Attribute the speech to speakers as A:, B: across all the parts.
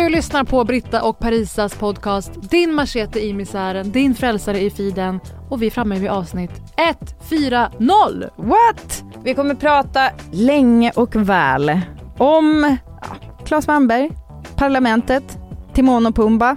A: Du lyssnar på Britta och Parisas podcast Din machete i misären, din frälsare i feeden och vi är framme vid avsnitt 140.
B: What? Vi kommer prata länge och väl om ja, Claes Malmberg, Parlamentet, Timon och Pumba.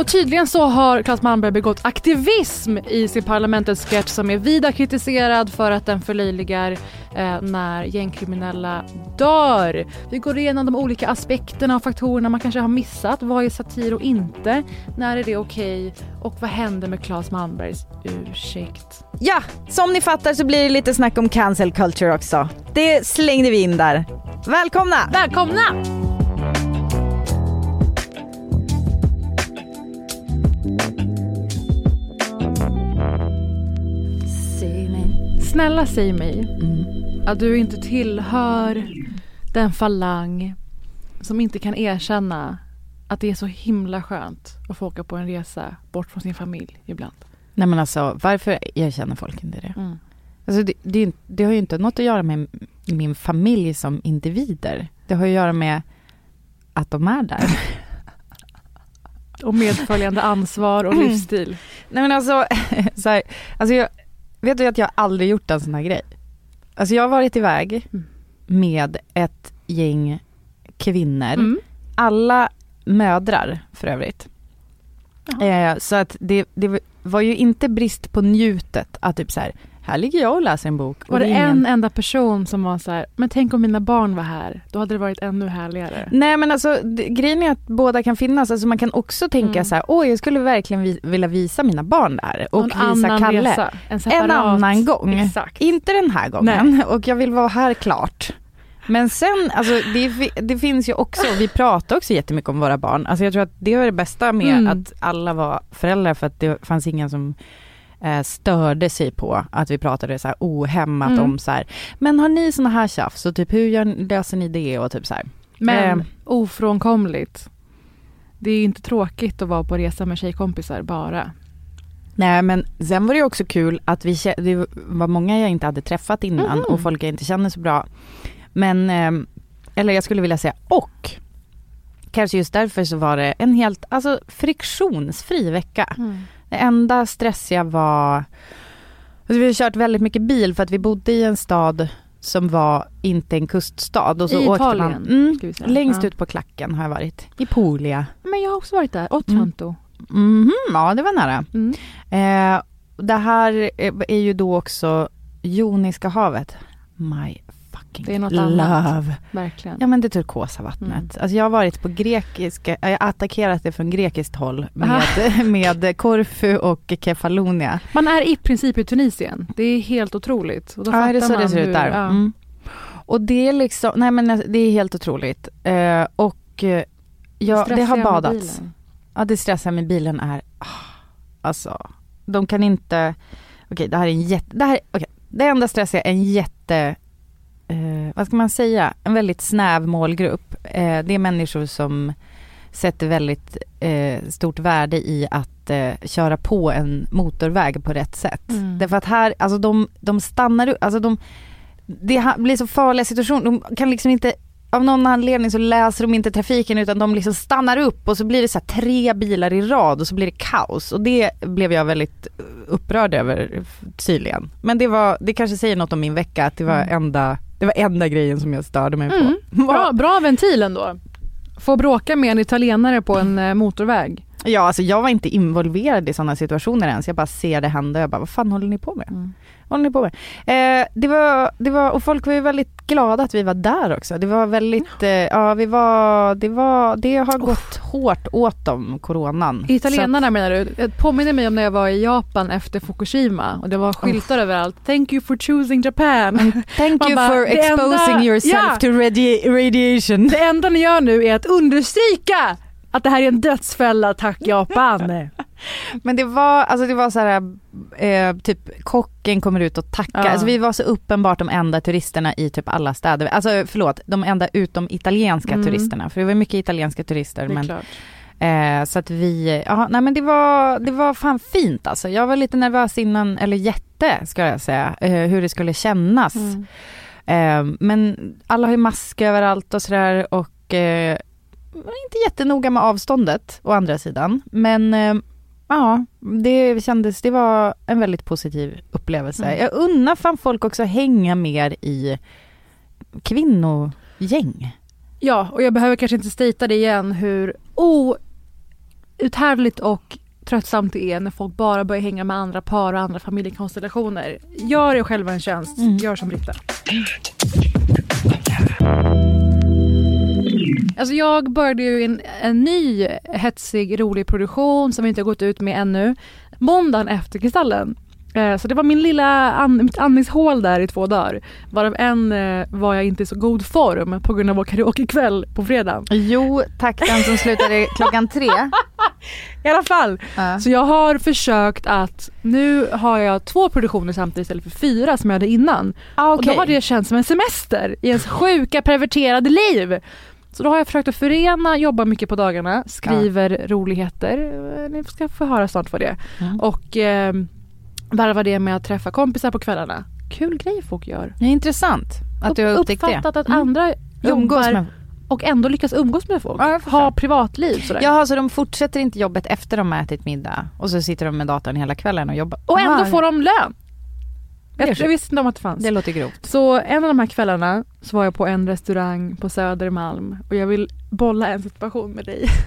A: Och tydligen så har Claes Malmberg begått aktivism i sin parlamentets sketch som är vida kritiserad för att den förlöjligar eh, när gängkriminella dör. Vi går igenom de olika aspekterna och faktorerna man kanske har missat. Vad är satir och inte? När är det okej? Okay? Och vad händer med Claes Malmbergs ursäkt?
B: Ja, som ni fattar så blir det lite snack om cancel culture också. Det slängde vi in där. Välkomna!
A: Välkomna! Snälla säg mig mm. att du inte tillhör den falang som inte kan erkänna att det är så himla skönt att få åka på en resa bort från sin familj ibland.
B: Nej men alltså varför erkänner folk inte det? Mm. Alltså det, det, det, har ju inte något att göra med min familj som individer. Det har att göra med att de är där.
A: och medföljande ansvar och livsstil.
B: Nej men alltså, så här, alltså jag, vet du att jag aldrig gjort en sån här grej? Alltså jag har varit iväg med ett gäng kvinnor, mm. alla mödrar för övrigt. Eh, så att det, det var ju inte brist på njutet att typ så här, här ligger jag och läser en bok.
A: Var det, det ingen... en enda person som var så här, men tänk om mina barn var här, då hade det varit ännu härligare.
B: Nej men alltså det, grejen är att båda kan finnas, alltså man kan också tänka mm. så här, åh jag skulle verkligen vi, vilja visa mina barn där och en visa Kalle. Resa, en, separat, en annan gång. Exakt. Inte den här gången Nej. och jag vill vara här klart. Men sen, alltså det, det, finns ju också, vi pratar också jättemycket om våra barn. Alltså jag tror att det var det bästa med mm. att alla var föräldrar för att det fanns ingen som eh, störde sig på att vi pratade så här ohämmat mm. om så här, men har ni såna här tjafs och typ hur gör, löser ni det och typ så här.
A: Men eh, ofrånkomligt. Det är inte tråkigt att vara på resa med tjejkompisar bara.
B: Nej men sen var det också kul att vi, det var många jag inte hade träffat innan mm. och folk jag inte känner så bra. Men, eh, eller jag skulle vilja säga och, kanske just därför så var det en helt, alltså friktionsfri vecka. Mm. Det enda stressiga var, alltså vi har kört väldigt mycket bil för att vi bodde i en stad som var inte en kuststad. Och så
A: I
B: åkte
A: Italien?
B: Man, mm, längst ja. ut på klacken har jag varit. I Puglia.
A: Men jag har också varit där, Otranto.
B: Mm. Mm, ja det var nära. Mm. Eh, det här är ju då också Joniska havet. My fucking
A: det är något
B: love.
A: Annat. Verkligen.
B: Ja men det turkosa vattnet. Mm. Alltså jag har varit på grekiska, jag har attackerat det från grekiskt håll med, med Korfu och Kefalonia.
A: Man är i princip i Tunisien. Det är helt otroligt. Och
B: då ja det är så det ser ut där. Ja. Mm. Och det är liksom, nej men det är helt otroligt. Uh, och uh, ja, det har badats. Ja det stressiga med bilen är, oh, alltså de kan inte, okej okay, det här är en jätte, det här, okay, det enda stressiga är en jätte eh, vad ska man säga, en väldigt snäv målgrupp. Eh, det är människor som sätter väldigt eh, stort värde i att eh, köra på en motorväg på rätt sätt. Mm. Därför att här, alltså de, de stannar alltså de, det blir så farliga situationer, de kan liksom inte av någon anledning så läser de inte trafiken utan de liksom stannar upp och så blir det så tre bilar i rad och så blir det kaos och det blev jag väldigt upprörd över tydligen. Men det var, det kanske säger något om min vecka att det var mm. enda, det var enda grejen som jag störde mig på. Mm.
A: Bra, bra ventil ändå. Få bråka med en italienare på en eh, motorväg.
B: Ja alltså jag var inte involverad i sådana situationer ens, jag bara ser det hända och jag bara vad fan håller ni på med? Mm håller ni på med? Eh, det, var, det var, och folk var ju väldigt glada att vi var där också. Det var väldigt, eh, ja vi var, det var, det har gått oh. hårt åt dem, coronan.
A: Italienarna att, menar du? Det påminner mig om när jag var i Japan efter Fukushima och det var skyltar oh. överallt. Thank you for choosing Japan.
B: Thank you bara, for exposing enda, yourself ja, to radi radiation.
A: Det enda ni gör nu är att understryka att det här är en dödsfälla, tack Japan.
B: Men det var, alltså det var så här, eh, typ kocken kommer ut och tackar. Ja. Alltså vi var så uppenbart de enda turisterna i typ alla städer. Alltså förlåt, de enda utom italienska mm. turisterna. För det var mycket italienska turister. men, eh, så att vi, ja nej men det var, det var fan fint alltså. Jag var lite nervös innan, eller jätte ska jag säga, eh, hur det skulle kännas. Mm. Eh, men alla har ju mask överallt och sådär och eh, inte jättenoga med avståndet å andra sidan. Men eh, ja, det kändes, det var en väldigt positiv upplevelse. Mm. Jag unnar fan folk också hänga mer i kvinnogäng.
A: Ja, och jag behöver kanske inte stita det igen hur outhärdligt och tröttsamt det är när folk bara börjar hänga med andra par och andra familjekonstellationer. Gör er själva en tjänst, mm. gör som Britta. Alltså jag började ju en, en ny hetsig, rolig produktion som vi inte har gått ut med ännu. Måndagen efter Kristallen. Eh, så det var min lilla an, mitt andningshål där i två dagar. Varav en eh, var jag inte i så god form på grund av vår karaokekväll på fredag.
B: Jo tack, den som slutade klockan tre.
A: I alla fall. Uh. Så jag har försökt att, nu har jag två produktioner samtidigt istället för fyra som jag hade innan. Ah, okay. Och då har det känts som en semester i ens sjuka perverterade liv. Så då har jag försökt att förena, jobba mycket på dagarna, skriver ja. roligheter, ni ska få höra snart vad det är. Mm. Och eh, varva det med att träffa kompisar på kvällarna. Kul grej folk gör.
B: Det är intressant att du har upptäckt
A: det. Uppfattat att mm. andra jobbar och ändå lyckas umgås med folk. Ja, ha privatliv sådär.
B: Jaha, så de fortsätter inte jobbet efter de har ätit middag och så sitter de med datorn hela kvällen och jobbar?
A: Och ändå får de lön. Jag, jag visste inte om att det fanns.
B: Det låter grovt.
A: Så en av de här kvällarna så var jag på en restaurang på Södermalm och jag vill bolla en situation med dig.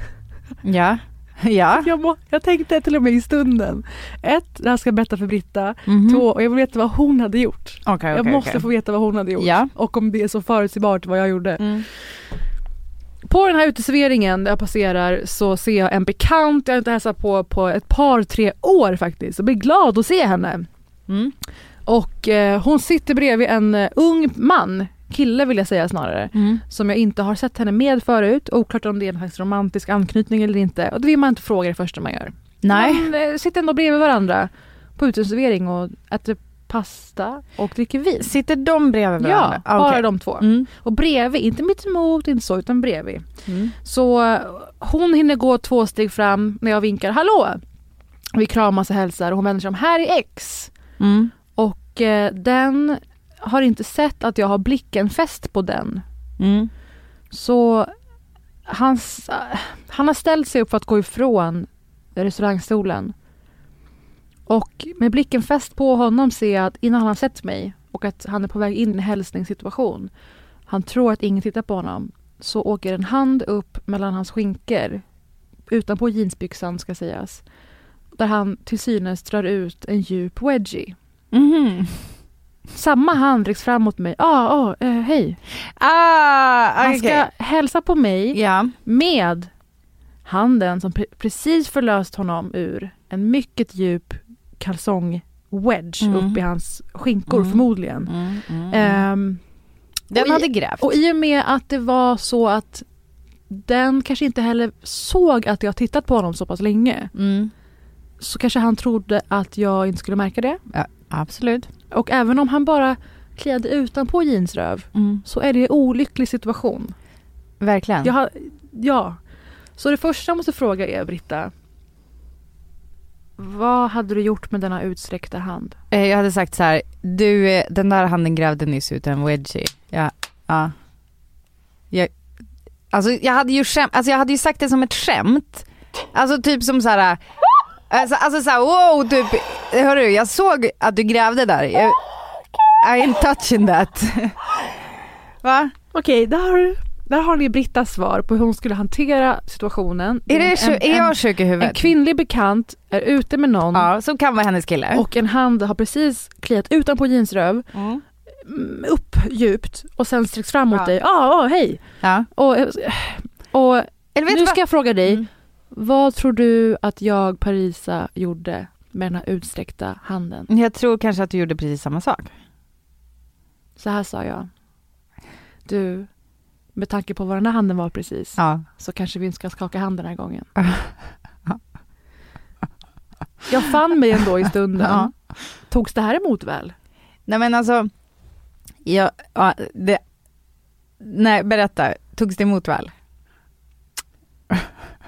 B: Ja. Ja.
A: Jag, må, jag tänkte till och med i stunden. Ett, det här ska jag berätta för Britta. Mm -hmm. Två, och jag vill veta vad hon hade gjort.
B: Okay, okay,
A: jag måste
B: okay.
A: få veta vad hon hade gjort. Ja. Och om det är så förutsägbart vad jag gjorde. Mm. På den här uteserveringen där jag passerar så ser jag en bekant jag har inte hälsat på på ett par tre år faktiskt. Jag blir glad att se henne. Mm. Och eh, hon sitter bredvid en uh, ung man, kille vill jag säga snarare, mm. som jag inte har sett henne med förut. Oklart om det är en slags romantisk anknytning eller inte. Och det vill man inte fråga det första man gör.
B: Nej.
A: Man eh, sitter ändå bredvid varandra på uteservering och äter pasta och dricker vin.
B: Sitter de bredvid
A: varandra? Ja, bara de två. Mm. Och bredvid, inte mitt emot, inte så, utan bredvid. Mm. Så eh, hon hinner gå två steg fram när jag vinkar hallå. Vi kramas och hälsar och hon vänder sig om, här är X. Mm. Och eh, den har inte sett att jag har blicken fäst på den. Mm. Så hans, han har ställt sig upp för att gå ifrån restaurangstolen. Och med blicken fäst på honom ser jag att innan han har sett mig och att han är på väg in i en hälsningssituation. Han tror att ingen tittar på honom. Så åker en hand upp mellan hans skinkor utanpå jeansbyxan ska sägas. Där han till synes drar ut en djup wedgie. Mm. Samma hand räcks fram mot mig. Ah, ah, eh, hej.
B: Ah, okay.
A: Han ska hälsa på mig yeah. med handen som pre precis förlöst honom ur en mycket djup kalsong-wedge mm. upp i hans skinkor mm. förmodligen. Um,
B: den hade grävt.
A: Och i och med att det var så att den kanske inte heller såg att jag tittat på honom så pass länge. Mm. Så kanske han trodde att jag inte skulle märka det.
B: Ja, Absolut.
A: Och även om han bara klädde utanpå jeansröv mm. så är det en olycklig situation.
B: Verkligen.
A: Jag ja. Så det första jag måste fråga är Britta. Vad hade du gjort med denna utsträckta hand?
B: Eh, jag hade sagt så här, du den där handen grävde nyss ut en wedgie. Ja, ja. Jag, alltså, jag, hade ju skämt, alltså jag hade ju sagt det som ett skämt. Alltså typ som så här. Alltså, alltså såhär wow typ, hörru jag såg att du grävde där. Jag, I ain't touching that. Va?
A: Okej, där, där har ni Brittas svar på hur hon skulle hantera situationen.
B: Är, det, en, är jag sjuk i huvudet?
A: En kvinnlig bekant är ute med någon.
B: Ja, som kan vara hennes kille.
A: Och en hand har precis kliat utanpå jeansröv. Mm. Upp djupt och sen sträcks fram mot ja. dig. Ja, ah, hej. Ja. Och, och nu ska jag fråga dig. Mm. Vad tror du att jag, Parisa, gjorde med den här utsträckta handen?
B: Jag tror kanske att du gjorde precis samma sak.
A: Så här sa jag. Du, med tanke på vad den här handen var precis, ja. så kanske vi inte ska skaka hand den här gången. jag fann mig ändå i stunden. Ja. Togs det här emot väl?
B: Nej men alltså, ja, ja, det, nej berätta, togs det emot väl?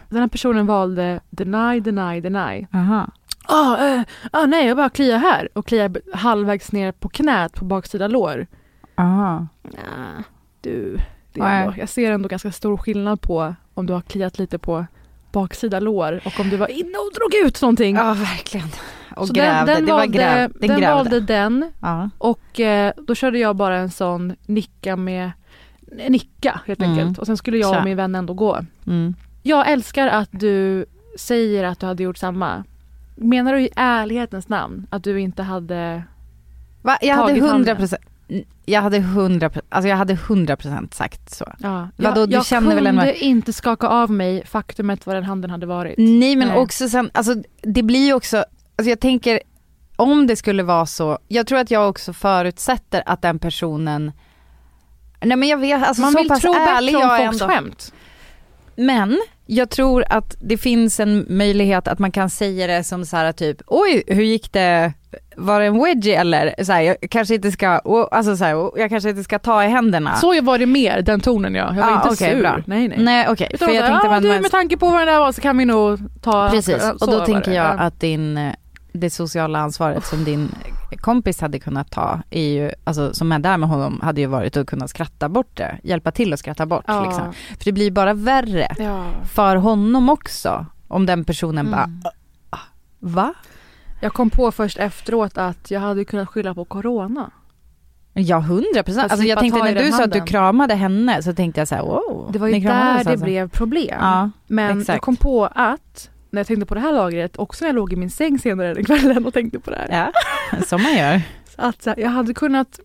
A: Den här personen valde deny, deny, deny. Aha. Ah, eh, ah, nej, jag bara kliar här och kliar halvvägs ner på knät på baksida lår. Aha. Nah, du, det är ändå, jag ser ändå ganska stor skillnad på om du har kliat lite på baksida lår och om du var inne och drog ut någonting.
B: Ja, verkligen. Och Så grävde, den, den, valde, gräv,
A: den, den valde den ja. och eh, då körde jag bara en sån nicka med nicka helt mm. enkelt och sen skulle jag och min vän ändå gå. Mm. Jag älskar att du säger att du hade gjort samma. Menar du i ärlighetens namn att du inte hade
B: Va? Jag hade hundra procent jag hade hundra alltså jag hade hundra procent sagt så.
A: Ja. Vadå, jag, du jag känner kunde väl inte skaka av mig faktumet vad den handen hade varit.
B: Nej men Nej. också sen, alltså det blir ju också, alltså jag tänker om det skulle vara så, jag tror att jag också förutsätter att den personen Nej men jag vet, alltså
A: Man
B: så
A: vill
B: pass
A: tro
B: ärlig
A: bättre
B: om
A: folks skämt.
B: Men jag tror att det finns en möjlighet att man kan säga det som så här typ, oj hur gick det, var det en wedgie eller? Så här, jag kanske inte ska, alltså så här, jag kanske inte ska ta i händerna.
A: Så var det mer, den tonen ja. Jag var ah, inte okay, sur. Bra. Nej nej.
B: Nej. Okay.
A: För jag tänkte ja, du, med tanke på vad det där var så kan vi nog ta
B: Precis, och då tänker jag att din, det sociala ansvaret som din kompis hade kunnat ta, är ju, alltså, som är där med honom, hade ju varit att kunna skratta bort det. Hjälpa till att skratta bort. Ja. Liksom. För det blir bara värre ja. för honom också. Om den personen mm. bara, ah, va?
A: Jag kom på först efteråt att jag hade kunnat skylla på corona.
B: Ja hundra procent. Alltså jag tänkte när du sa att du kramade henne så tänkte jag så här, wow.
A: Det var ju där det alltså. blev problem. Ja, Men exakt. jag kom på att när jag tänkte på det här lagret, också när jag låg i min säng senare den kvällen och tänkte på det här.
B: Ja, som man gör.
A: att jag hade kunnat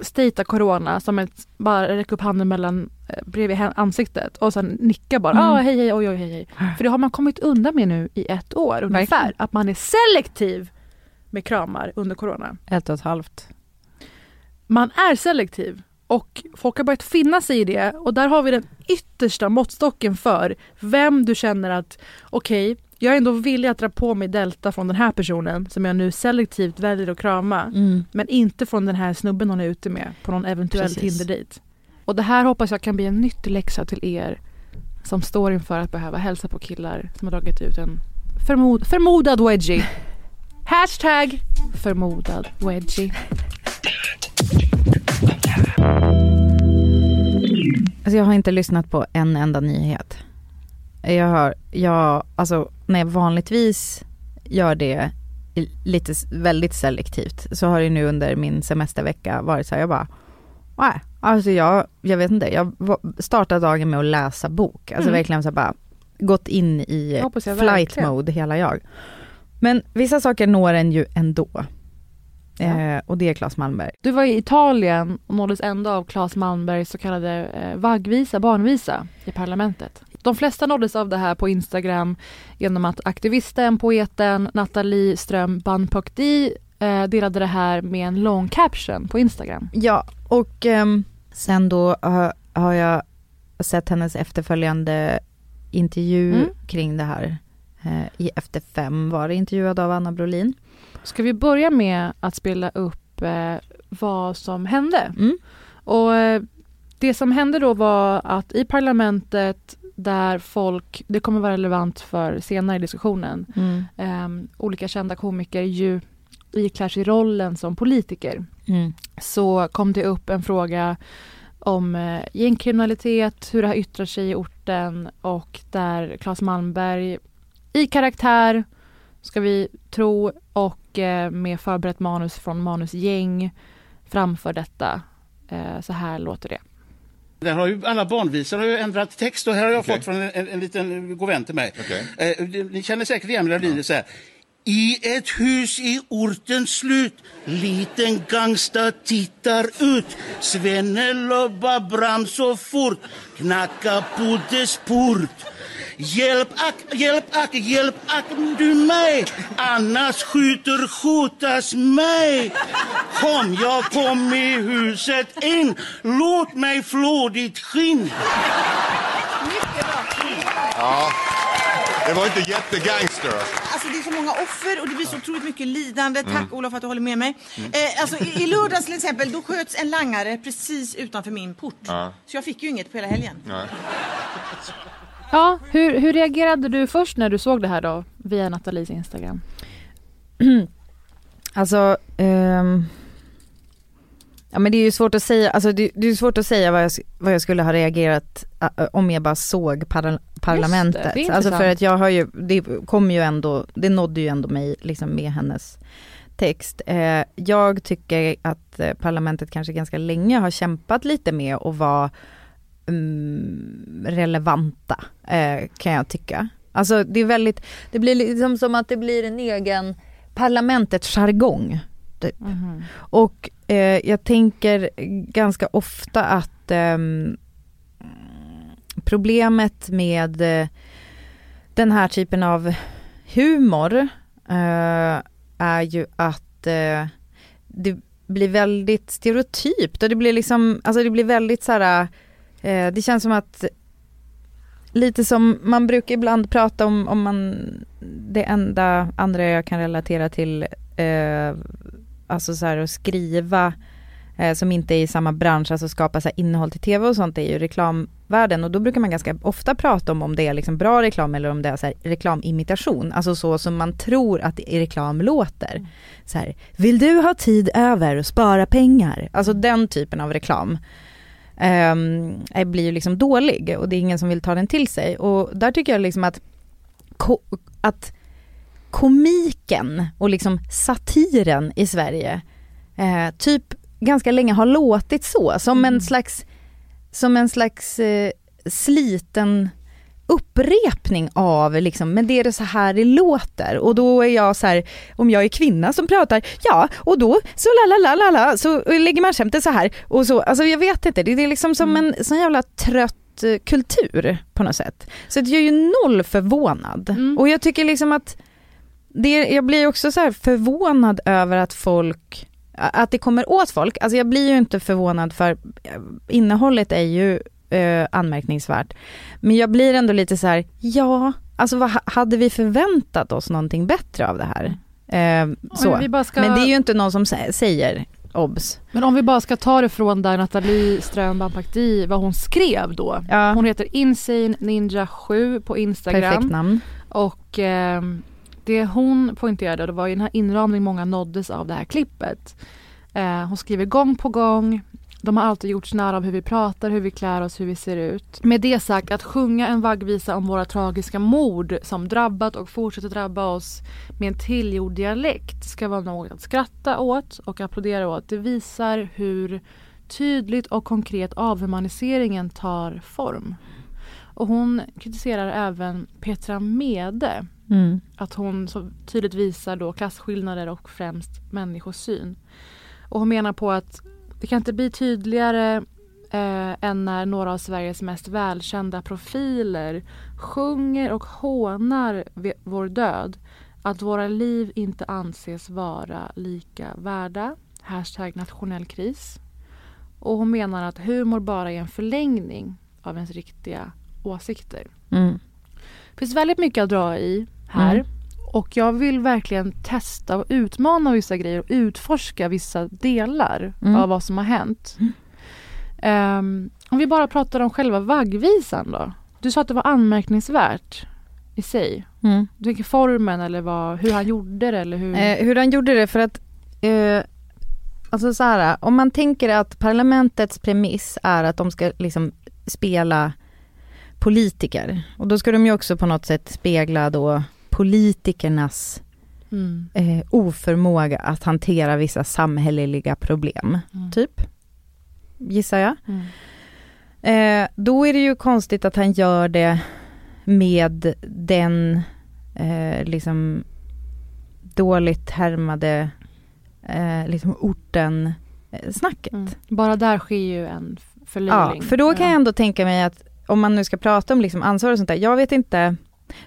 A: stita corona som ett, bara räcka upp handen mellan, eh, bredvid ansiktet och sen nicka bara, mm. ah, hej hej oj oj hej hej. För det har man kommit undan med nu i ett år ungefär, Verkligen. att man är selektiv med kramar under corona.
B: Ett och ett halvt.
A: Man är selektiv och folk har börjat finna sig i det och där har vi den yttersta måttstocken för vem du känner att okej, okay, jag är ändå villig att dra på mig delta från den här personen som jag nu selektivt väljer att krama. Mm. Men inte från den här snubben hon är ute med på någon eventuell Tinder-dejt. Och det här hoppas jag kan bli en nyttig läxa till er som står inför att behöva hälsa på killar som har dragit ut en förmod förmodad wedgie. Hashtag förmodad wedgie.
B: Alltså jag har inte lyssnat på en enda nyhet. Jag har, jag, alltså när jag vanligtvis gör det lite, väldigt selektivt, så har det nu under min semestervecka varit så här, jag bara, nej, alltså jag, jag vet inte, jag startade dagen med att läsa bok, alltså mm. verkligen så här bara gått in i flight verkligen. mode hela jag. Men vissa saker når en ju ändå. Eh, och det är Claes Malmberg.
A: Du var i Italien och nåddes ändå av Claes Malmbergs så kallade eh, vaggvisa, barnvisa i parlamentet. De flesta nåddes av det här på Instagram genom att aktivisten, poeten Nathalie Ström Banpokdi eh, delade det här med en lång caption på Instagram.
B: Ja, och eh, sen då har jag sett hennes efterföljande intervju mm. kring det här. Eh, I Efter fem var det intervjuad av Anna Brolin.
A: Ska vi börja med att spela upp eh, vad som hände? Mm. Och eh, det som hände då var att i parlamentet där folk, det kommer vara relevant för senare i diskussionen, mm. eh, olika kända komiker ju iklär sig rollen som politiker. Mm. Så kom det upp en fråga om eh, gängkriminalitet, hur det har yttrat sig i orten och där Claes Malmberg i karaktär, ska vi tro, och eh, med förberett manus från manusgäng framför detta. Eh, så här låter det.
C: Där har ju alla barnvisor har ju ändrat text och här har jag okay. fått från en, en, en liten god vän till mig. Okay. Eh, ni känner säkert igen melodin ja. så här. I ett hus i ortens slut Liten gangsta tittar ut Svenne lobbar bram så fort Knacka på dess port Hjälp ack, hjälp ack, hjälp ack du mig Annars skjuter skjutas mig Kom, jag kom i huset in Låt mig flå ditt skinn.
D: Ja. Det var inte jättegangster.
E: Alltså det är så många offer och det blir så otroligt mycket lidande. Tack mm. Olof att du håller med mig. Mm. Eh, alltså, i, I lördags till exempel, då sköts en langare precis utanför min port. Ja. Så jag fick ju inget på hela helgen. Ja.
A: Ja, hur, hur reagerade du först när du såg det här då via Nathalies Instagram?
B: alltså, um, ja men det är ju svårt att säga, alltså det, det är svårt att säga vad jag, vad jag skulle ha reagerat uh, om jag bara såg par, parlamentet. Det, det alltså för att jag har ju, det kommer ju ändå, det nådde ju ändå mig liksom med hennes text. Eh, jag tycker att eh, parlamentet kanske ganska länge har kämpat lite med att vara um, relevanta, eh, kan jag tycka. Alltså det är väldigt, det blir liksom som att det blir en egen parlamentets jargong. Typ. Mm -hmm. Och eh, jag tänker ganska ofta att eh, problemet med eh, den här typen av humor eh, är ju att det blir väldigt stereotypt och det blir liksom, alltså det blir väldigt så här, det känns som att lite som man brukar ibland prata om, om man, det enda andra jag kan relatera till, eh, alltså så här att skriva eh, som inte är i samma bransch, alltså skapa så här innehåll till tv och sånt är ju reklamvärlden och då brukar man ganska ofta prata om om det är liksom bra reklam eller om det är så här reklamimitation, alltså så som man tror att i reklam låter. Mm. Så här, vill du ha tid över och spara pengar? Alltså den typen av reklam eh, blir ju liksom dålig och det är ingen som vill ta den till sig och där tycker jag liksom att, ko att komiken och liksom satiren i Sverige eh, typ ganska länge har låtit så, som mm. en slags, som en slags eh, sliten upprepning av liksom, men det är det så här det låter och då är jag så här, om jag är kvinna som pratar, ja och då så la la la la så lägger man skämtet så här och så, alltså jag vet inte, det är liksom som mm. en sån jävla trött eh, kultur på något sätt. Så jag är ju noll förvånad mm. och jag tycker liksom att det, jag blir också så förvånad över att folk att det kommer åt folk, alltså jag blir ju inte förvånad för eh, innehållet är ju eh, anmärkningsvärt. Men jag blir ändå lite så här, ja, alltså vad, hade vi förväntat oss någonting bättre av det här? Eh, så. Men, ska... Men, det är ju inte någon som säger obs.
A: Men om vi bara ska ta det från där Nathalie Ström Bampakdi, vad hon skrev då. Ja. Hon heter Insane Ninja 7 på Instagram.
B: Perfekt namn.
A: Och eh, det hon poängterade, det var ju den här inramningen många nåddes av det här klippet. Eh, hon skriver gång på gång, de har alltid gjorts nära av hur vi pratar, hur vi klär oss, hur vi ser ut. Med det sagt, att sjunga en vaggvisa om våra tragiska mord som drabbat och fortsätter drabba oss med en tillgjord dialekt ska vara något att skratta åt och applådera åt. Det visar hur tydligt och konkret avhumaniseringen tar form. Och hon kritiserar även Petra Mede. Mm. Att hon så tydligt visar då klasskillnader och främst människosyn. Och hon menar på att det kan inte bli tydligare eh, än när några av Sveriges mest välkända profiler sjunger och hånar vår död. Att våra liv inte anses vara lika värda. Hashtag nationell kris. Och hon menar att humor bara är en förlängning av ens riktiga åsikter. Mm. Det finns väldigt mycket att dra i här. Mm. Och jag vill verkligen testa och utmana vissa grejer och utforska vissa delar mm. av vad som har hänt. Um, om vi bara pratar om själva vaggvisan då. Du sa att det var anmärkningsvärt i sig. Mm. Du tänker formen eller vad, hur han gjorde det eller hur?
B: Eh, hur han gjorde det för att eh, Alltså så här, om man tänker att parlamentets premiss är att de ska liksom spela politiker och då ska de ju också på något sätt spegla då politikernas mm. eh, oförmåga att hantera vissa samhälleliga problem, mm. typ. Gissar jag. Mm. Eh, då är det ju konstigt att han gör det med den eh, liksom dåligt härmade eh, liksom orten eh, snacket. Mm.
A: Bara där sker ju en förlöjning.
B: Ja, för då kan jag ändå tänka mig att om man nu ska prata om liksom ansvar och sånt där, jag vet inte,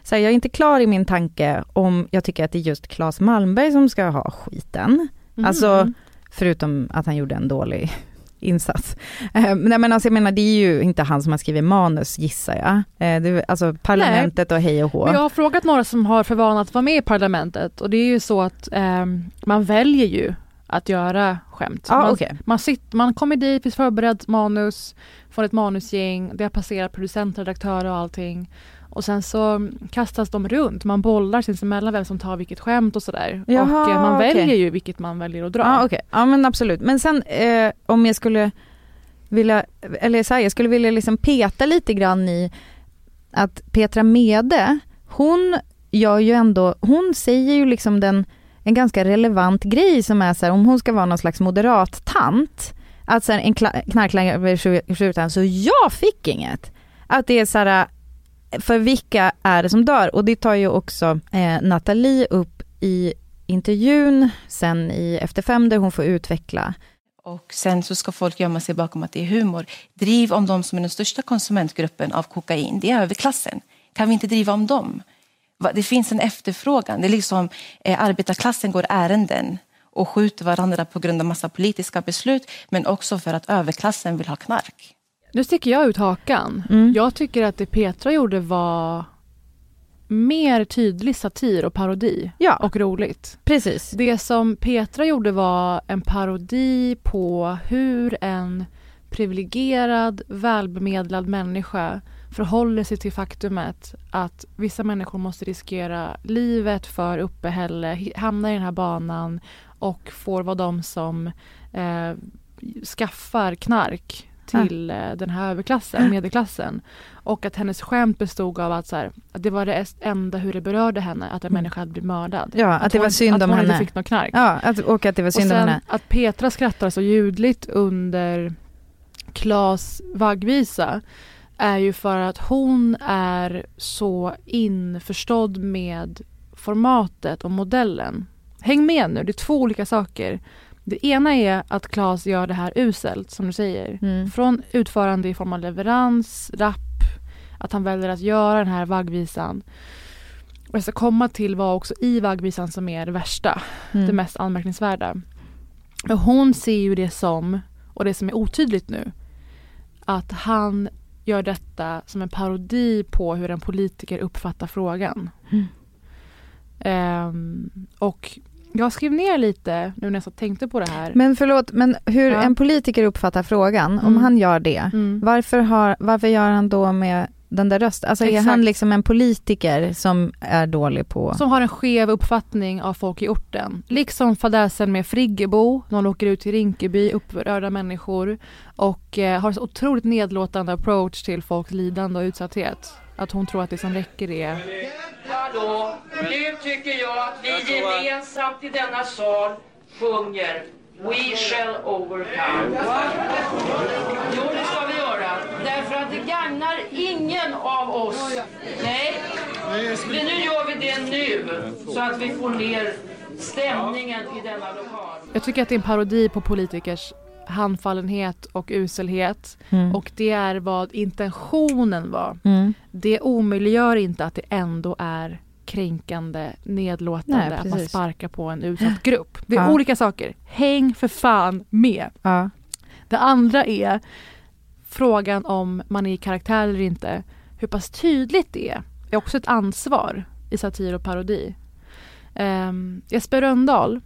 B: så här, jag är inte klar i min tanke om jag tycker att det är just Claes Malmberg som ska ha skiten. Mm. Alltså, förutom att han gjorde en dålig insats. Eh, nej men alltså jag menar det är ju inte han som har skrivit manus gissar jag. Eh, det, alltså parlamentet nej. och hej och hå.
A: Jag har frågat några som har för vana att vara med i parlamentet och det är ju så att eh, man väljer ju att göra skämt.
B: Ah,
A: man,
B: okay.
A: man, sitter, man kommer dit, finns förberett manus från ett manusgäng, det har passerat producent, redaktör och allting. Och sen så kastas de runt, man bollar sinsemellan vem som tar vilket skämt och sådär. Och man okay. väljer ju vilket man väljer att dra.
B: Ja, okay. ja men absolut. Men sen eh, om jag skulle vilja, eller så här, jag skulle vilja liksom peta lite grann i att Petra Mede, hon gör ju ändå, hon säger ju liksom den, en ganska relevant grej som är så här, om hon ska vara någon slags moderat tant, att så här, en knarklangare skjuten så jag fick inget. Att det är så här, för vilka är det som dör? Och det tar ju också eh, Nathalie upp i intervjun sen i Efter fem där hon får utveckla.
F: Och sen så ska folk gömma sig bakom att det är humor. Driv om de som är den största konsumentgruppen av kokain, det är överklassen. Kan vi inte driva om dem? Det finns en efterfrågan. Det är liksom eh, arbetarklassen går ärenden och skjuter varandra på grund av massa politiska beslut men också för att överklassen vill ha knark.
A: Nu sticker jag ut hakan. Mm. Jag tycker att det Petra gjorde var mer tydlig satir och parodi ja. och roligt.
B: Precis.
A: Det som Petra gjorde var en parodi på hur en privilegierad, välbemedlad människa förhåller sig till faktumet att vissa människor måste riskera livet för uppehälle, hamna i den här banan och får vara de som eh, skaffar knark till ja. den här överklassen, medelklassen. Och att hennes skämt bestod av att, så här, att det var det enda hur det berörde henne, att en mm. människa hade blivit mördad.
B: Ja, att, att det var synd om henne. Att hon
A: inte fick något knark.
B: Ja, att, och att det var synd om henne.
A: att Petra skrattar så ljudligt under Klas vaggvisa är ju för att hon är så införstådd med formatet och modellen. Häng med nu, det är två olika saker. Det ena är att Claes gör det här uselt, som du säger. Mm. Från utförande i form av leverans, rapp, att han väljer att göra den här vaggvisan. Och jag ska komma till vad också i vaggvisan som är det värsta, mm. det mest anmärkningsvärda. Och hon ser ju det som, och det som är otydligt nu, att han gör detta som en parodi på hur en politiker uppfattar frågan. Mm. Um, och jag skrev ner lite nu när jag tänkte på det här.
B: Men förlåt, men hur ja. en politiker uppfattar frågan, mm. om han gör det, mm. varför, har, varför gör han då med den där rösten? Alltså Exakt. är han liksom en politiker som är dålig på...
A: Som har en skev uppfattning av folk i orten. Liksom fadäsen med Friggebo, när hon åker ut till Rinkeby, upprörda människor och eh, har så otroligt nedlåtande approach till folks lidande och utsatthet. Att hon tror att det som räcker är...
G: Hallå, nu tycker jag att vi gemensamt i denna sal sjunger We shall overcome. Jo, det ska vi göra. Därför att det gagnar ingen av oss. Nej, men nu gör vi det nu så att vi får ner stämningen i denna lokal.
A: Jag tycker att det är en parodi på politikers handfallenhet och uselhet mm. och det är vad intentionen var. Mm. Det omöjliggör inte att det ändå är kränkande, nedlåtande, Nej, att man sparkar på en utsatt grupp. Det är ja. olika saker. Häng för fan med! Ja. Det andra är frågan om man är i karaktär eller inte. Hur pass tydligt det är, är också ett ansvar i satir och parodi. Um, Jesper Röndahl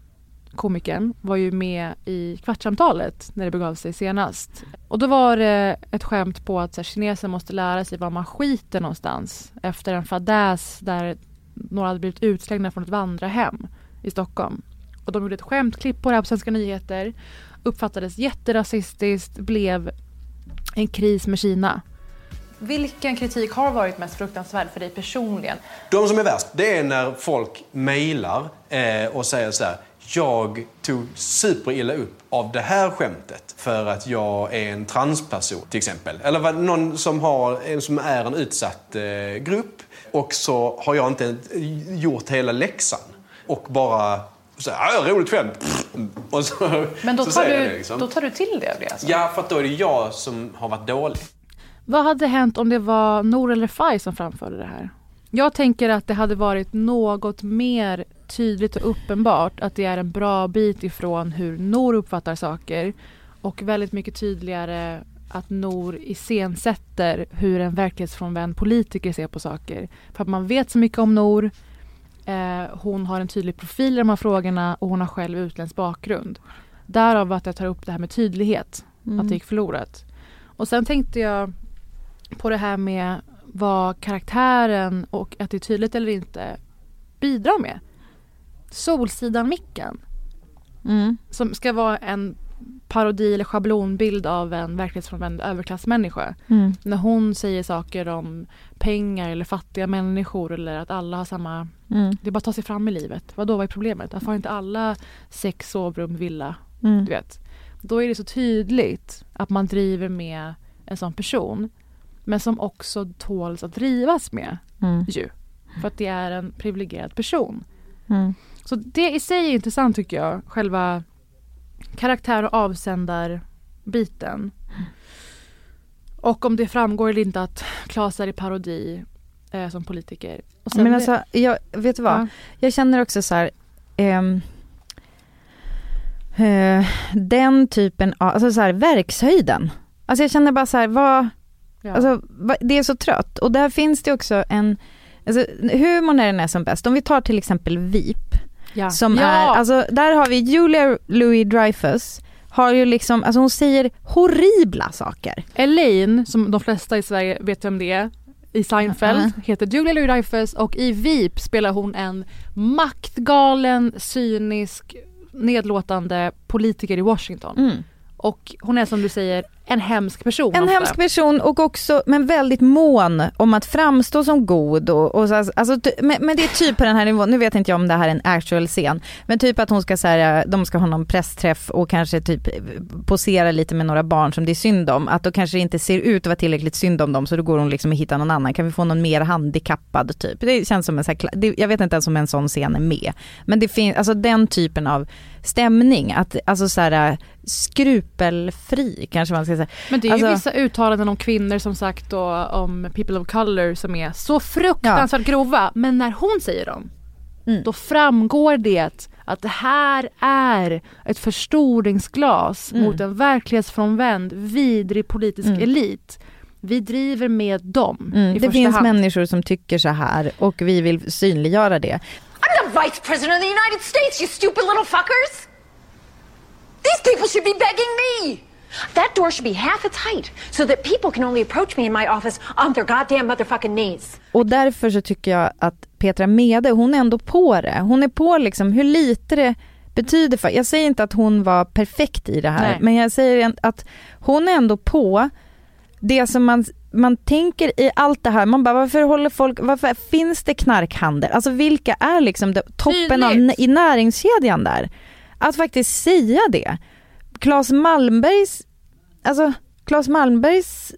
A: komikern, var ju med i Kvartsamtalet när det begav sig senast. Och då var det ett skämt på att så här, kineser måste lära sig var man skiter någonstans efter en fadäs där några hade blivit utslängda från ett vandrarhem i Stockholm. och de gjorde ett skämtklipp på det här på Svenska nyheter. Uppfattades jätterasistiskt, blev en kris med Kina. Vilken kritik har varit mest fruktansvärd för dig personligen?
H: De som är värst, det är när folk mejlar eh, och säger så här. Jag tog superilla upp av det här skämtet för att jag är en transperson till exempel. Eller någon som, har, som är en utsatt eh, grupp och så har jag inte gjort hela läxan. Och bara så här, ah, roligt skämt.
A: Och så, Men då tar, du, liksom. då tar du till det? det alltså.
H: Ja, för att då är det jag som har varit dålig.
A: Vad hade hänt om det var Nor eller Faj som framförde det här? Jag tänker att det hade varit något mer tydligt och uppenbart att det är en bra bit ifrån hur Nor uppfattar saker och väldigt mycket tydligare att Nor iscensätter hur en verklighetsfrånvänd politiker ser på saker. För att man vet så mycket om Nor. Eh, hon har en tydlig profil i de här frågorna och hon har själv utländsk bakgrund. Därav att jag tar upp det här med tydlighet, mm. att det gick förlorat. Och sen tänkte jag på det här med vad karaktären och att det är tydligt eller inte bidrar med. Solsidan-micken. Mm. Som ska vara en parodi eller schablonbild av en verklighetsfrånvänd överklassmänniska. Mm. När hon säger saker om pengar eller fattiga människor eller att alla har samma... Mm. Det är bara att ta sig fram i livet. Vad då vad är problemet? Varför har inte alla sex sovrum, villa? Mm. Du vet. Då är det så tydligt att man driver med en sån person. Men som också tåls att drivas med mm. ju. För att det är en privilegierad person. Mm. Så det i sig är intressant tycker jag. Själva karaktär och avsändarbiten. Och om det framgår eller inte att Klas är i parodi eh, som politiker.
B: Men alltså, jag, vet du vad? Ja. Jag känner också så här, ehm, eh, den typen av, alltså så här, verkshöjden. Alltså jag känner bara så här, vad, ja. alltså, det är så trött. Och där finns det också en, alltså humorn är den är som bäst. Om vi tar till exempel VIP. Ja. Som ja. är, alltså där har vi Julia Louis Dreyfus har ju liksom, alltså hon säger horribla saker.
A: Elaine, som de flesta i Sverige vet vem det är, i Seinfeld, -huh. heter Julia Louis Dreyfus och i VIP spelar hon en maktgalen, cynisk, nedlåtande politiker i Washington. Mm. Och hon är som du säger en hemsk person.
B: En
A: ofta.
B: hemsk person och också, men väldigt mån om att framstå som god och, och alltså, men, men, det är typ på den här nivån, nu vet inte jag om det här är en actual scen, men typ att hon ska säga, de ska ha någon pressträff och kanske typ posera lite med några barn som det är synd om, att då kanske det inte ser ut att vara tillräckligt synd om dem så då går hon liksom och hittar någon annan, kan vi få någon mer handikappad typ? Det känns som en sån här, jag vet inte ens om en sån scen är med, men det finns, alltså den typen av stämning, att alltså så här skrupelfri kanske man ska säga.
A: Men det är alltså, ju vissa uttalanden om kvinnor som sagt då om people of color som är så fruktansvärt ja. grova. Men när hon säger dem, mm. då framgår det att det här är ett förstoringsglas mm. mot en verklighetsfrånvänd, vidrig politisk mm. elit. Vi driver med dem
B: mm. Det finns hand. människor som tycker så här och vi vill synliggöra det. I'm the vice president of the United States you stupid little fuckers! These people should be begging me! That door should be half its height so that people can only approach me in my office on their goddamn motherfucking knees. Och därför så tycker jag att Petra Mede, hon är ändå på det. Hon är på liksom hur lite det betyder för, jag säger inte att hon var perfekt i det här, Nej. men jag säger att hon är ändå på det som man, man tänker i allt det här, man bara varför håller folk, varför finns det knarkhandel? Alltså vilka är liksom det, toppen av, i näringskedjan där? Att faktiskt säga det. Claes Malmbergs, alltså Claes Malmbergs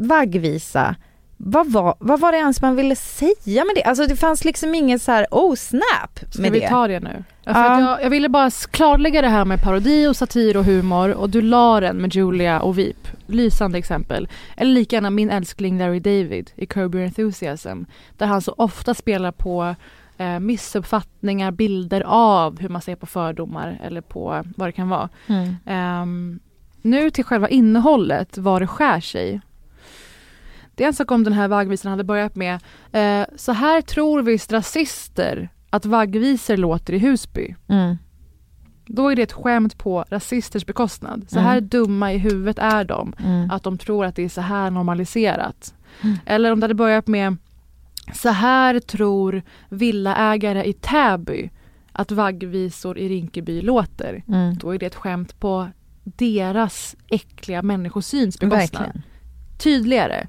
B: vaggvisa, vad var, vad var det ens man ville säga med det? Alltså det fanns liksom inget så här, oh snap med
A: Ska vi det. ta det nu? Ja. Jag, jag, ville bara klarlägga det här med parodi och satir och humor och du la den med Julia och Veep. Lysande exempel. Eller lika gärna min älskling Larry David i Curb Your Enthusiasm. Där han så ofta spelar på eh, missuppfattningar, bilder av hur man ser på fördomar eller på vad det kan vara. Mm. Um, nu till själva innehållet, vad det skär sig. Det är en sak om den här vaggvisan hade börjat med eh, Så här tror visst rasister att vaggvisor låter i Husby. Mm. Då är det ett skämt på rasisters bekostnad. Så här mm. dumma i huvudet är de. Mm. Att de tror att det är så här normaliserat. Mm. Eller om det hade börjat med så här tror villaägare i Täby att vaggvisor i Rinkeby låter, mm. då är det ett skämt på deras äckliga människosyns bekostnad. Tydligare.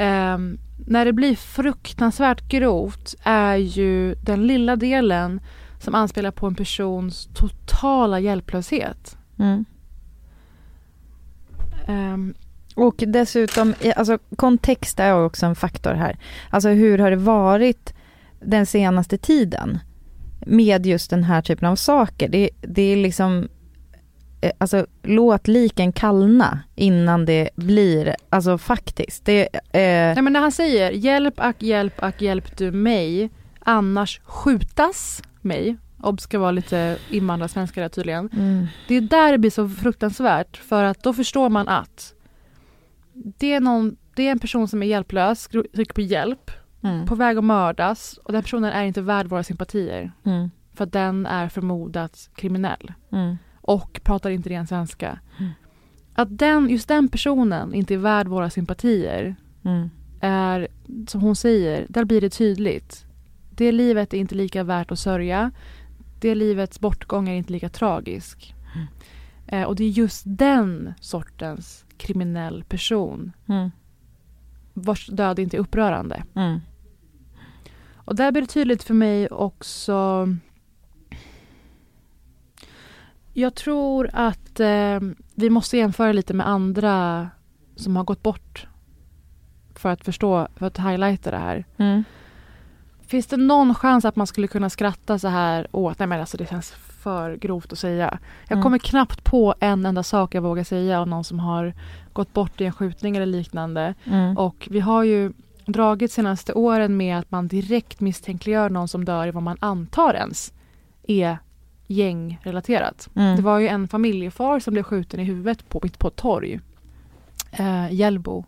A: Um, när det blir fruktansvärt grovt är ju den lilla delen som anspelar på en persons totala hjälplöshet. Mm.
B: Um, och dessutom, alltså kontext är också en faktor här. Alltså hur har det varit den senaste tiden med just den här typen av saker? Det, det är liksom, eh, alltså låt liken kallna innan det blir, alltså faktiskt. Det, eh...
A: Nej men när han säger hjälp ack hjälp ack hjälp du mig, annars skjutas mig. Ob ska vara lite invandrarsvenska där tydligen. Mm. Det är där det blir så fruktansvärt för att då förstår man att det är, någon, det är en person som är hjälplös, trycker på hjälp, mm. på väg att mördas och den personen är inte värd våra sympatier. Mm. För att den är förmodat kriminell. Mm. Och pratar inte ren svenska. Mm. Att den, just den personen inte är värd våra sympatier mm. är, som hon säger, där blir det tydligt. Det livet är inte lika värt att sörja. Det livets bortgång är inte lika tragisk. Mm. Eh, och det är just den sortens kriminell person mm. vars död inte är upprörande. Mm. Och där blir det tydligt för mig också jag tror att eh, vi måste jämföra lite med andra som har gått bort för att förstå, för att highlighta det här. Mm. Finns det någon chans att man skulle kunna skratta så här åt, nej men alltså det känns för grovt att säga. Jag mm. kommer knappt på en enda sak jag vågar säga om någon som har gått bort i en skjutning eller liknande. Mm. Och vi har ju dragit senaste åren med att man direkt misstänkliggör någon som dör i vad man antar ens är gängrelaterat. Mm. Det var ju en familjefar som blev skjuten i huvudet på, på ett torg. Eh, Hjällbo.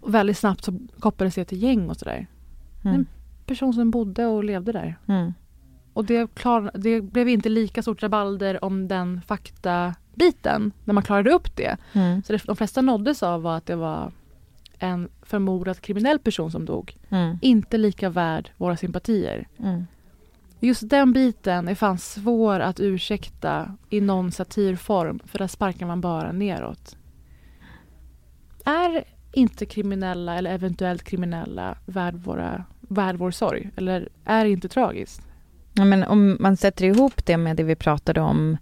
A: Och väldigt snabbt så kopplades det till gäng och sådär. Mm. En person som bodde och levde där. Mm. Och det, klar, det blev inte lika stort rabalder om den faktabiten när man klarade upp det. Mm. Så det, de flesta nåddes av var att det var en förmodad kriminell person som dog. Mm. Inte lika värd våra sympatier. Mm. Just den biten är fan svår att ursäkta i någon satirform för där sparkar man bara neråt. Är inte kriminella eller eventuellt kriminella värd, våra, värd vår sorg? Eller är det inte tragiskt?
B: Ja, men om man sätter ihop det med det vi pratade om,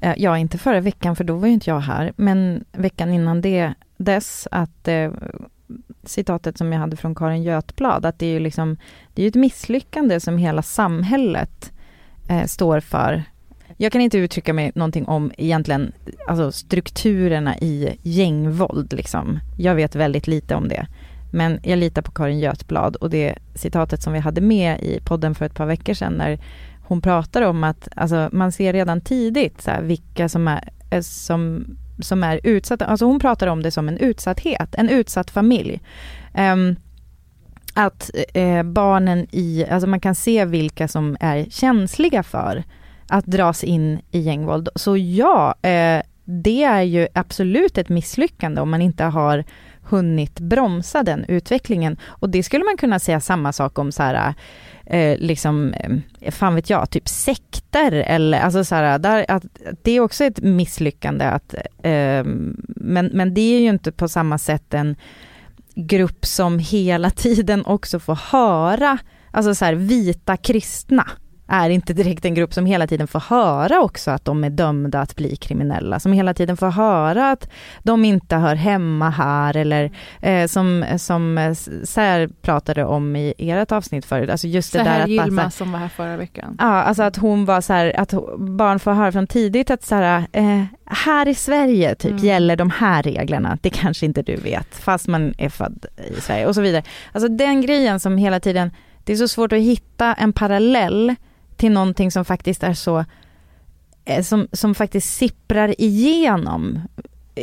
B: eh, ja inte förra veckan för då var ju inte jag här, men veckan innan det, dess att eh, citatet som jag hade från Karin Götblad, att det är ju liksom, det är ett misslyckande som hela samhället eh, står för. Jag kan inte uttrycka mig någonting om egentligen, alltså strukturerna i gängvåld liksom. Jag vet väldigt lite om det. Men jag litar på Karin Götblad och det citatet som vi hade med i podden för ett par veckor sedan när hon pratar om att alltså, man ser redan tidigt så här, vilka som är, eh, som, som är utsatta. Alltså hon pratar om det som en utsatthet, en utsatt familj. Um, att eh, barnen i, alltså man kan se vilka som är känsliga för att dras in i gängvåld. Så ja, eh, det är ju absolut ett misslyckande om man inte har hunnit bromsa den utvecklingen. Och det skulle man kunna säga samma sak om så här, eh, liksom, eh, fan vet jag, typ sekter eller alltså så här, där, att, det är också ett misslyckande att, eh, men, men det är ju inte på samma sätt en grupp som hela tiden också får höra, alltså så här vita kristna är inte direkt en grupp som hela tiden får höra också att de är dömda att bli kriminella, som hela tiden får höra att de inte hör hemma här eller eh, som, som Sär pratade om i ert avsnitt förut, alltså just det där att
A: Gilma bara, som var här förra veckan.
B: Ja, alltså att hon var så här, att barn får höra från tidigt att så här, eh, här i Sverige typ mm. gäller de här reglerna, det kanske inte du vet, fast man är född i Sverige och så vidare. Alltså den grejen som hela tiden, det är så svårt att hitta en parallell till någonting som faktiskt är så, eh, som, som faktiskt sipprar igenom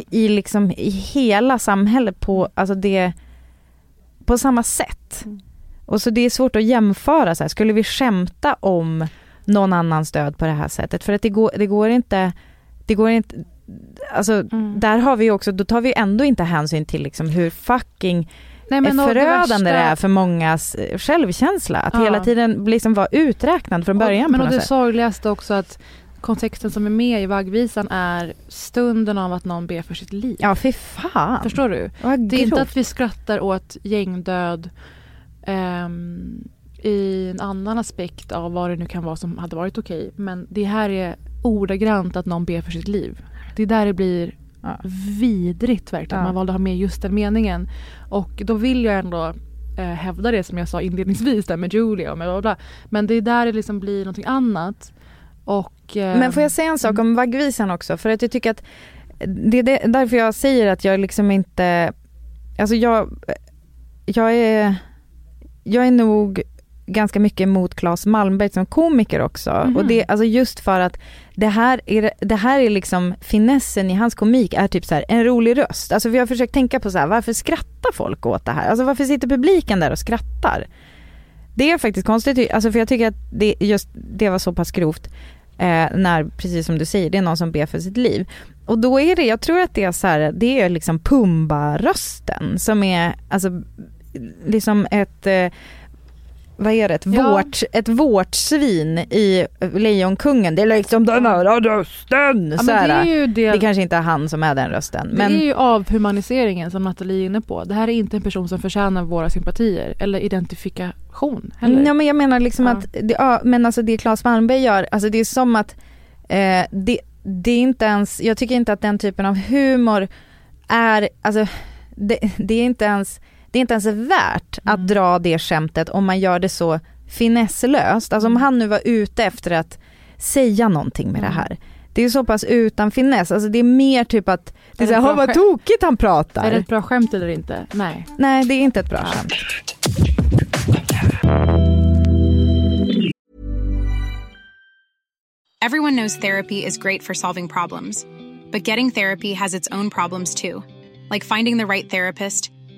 B: i liksom i hela samhället på, alltså det, på samma sätt. Mm. Och så det är svårt att jämföra, så här. skulle vi skämta om någon annans död på det här sättet? För att det går, det går inte, det går inte, alltså mm. där har vi också, då tar vi ändå inte hänsyn till liksom hur fucking Nej, men förödande det, värsta... är för mångas eh, självkänsla. Att ja. hela tiden liksom vara uträknad från början.
A: Och, men
B: på
A: och
B: det
A: sätt. sorgligaste också att kontexten som är med i vaggvisan är stunden av att någon ber för sitt liv.
B: Ja, fy fan.
A: Förstår du? Det är inte att vi skrattar åt gängdöd um, i en annan aspekt av vad det nu kan vara som hade varit okej. Men det här är ordagrant att någon ber för sitt liv. Det är där det blir ja. vidrigt verkligen. Ja. Man valde att ha med just den meningen. Och då vill jag ändå eh, hävda det som jag sa inledningsvis där med Julia och med bla, bla. Men det är där det liksom blir någonting annat. Och,
B: eh, Men får jag säga en sak om vaggvisan också? För att jag tycker att det är därför jag säger att jag liksom inte, alltså jag, jag är, jag är nog ganska mycket emot Claes Malmberg som komiker också. Mm. Och det, alltså just för att det här, är, det här är liksom finessen i hans komik är typ så här, en rolig röst. Alltså vi har försökt tänka på så här, varför skrattar folk åt det här? Alltså varför sitter publiken där och skrattar? Det är faktiskt konstigt, alltså för jag tycker att det, just det var så pass grovt. Eh, när, precis som du säger, det är någon som ber för sitt liv. Och då är det, jag tror att det är så här, det är liksom Pumba-rösten som är, alltså liksom ett eh, vad är det, ett, ja. vårt, ett vårtsvin i Lejonkungen. Det är liksom den här rösten. Ja, så det, är ju det... det kanske inte är han som är den rösten.
A: Men... Det är ju avhumaniseringen som Nathalie är inne på. Det här är inte en person som förtjänar våra sympatier eller identifikation heller.
B: Ja men jag menar liksom ja. att, det, ja, men alltså det Claes Malmberg gör, alltså det är som att eh, det, det är inte ens, jag tycker inte att den typen av humor är, alltså det, det är inte ens det är inte ens värt att mm. dra det skämtet om man gör det så finesslöst. Alltså om mm. han nu var ute efter att säga någonting med mm. det här. Det är så pass utan finess, alltså det är mer typ att det är, är såhär, vad tokigt han pratar.
A: Är det ett bra skämt eller inte? Nej.
B: Nej det är inte ett bra ja. skämt.
I: Everyone knows therapy is great for solving problems. But getting therapy has its own problems too. Like finding the right therapist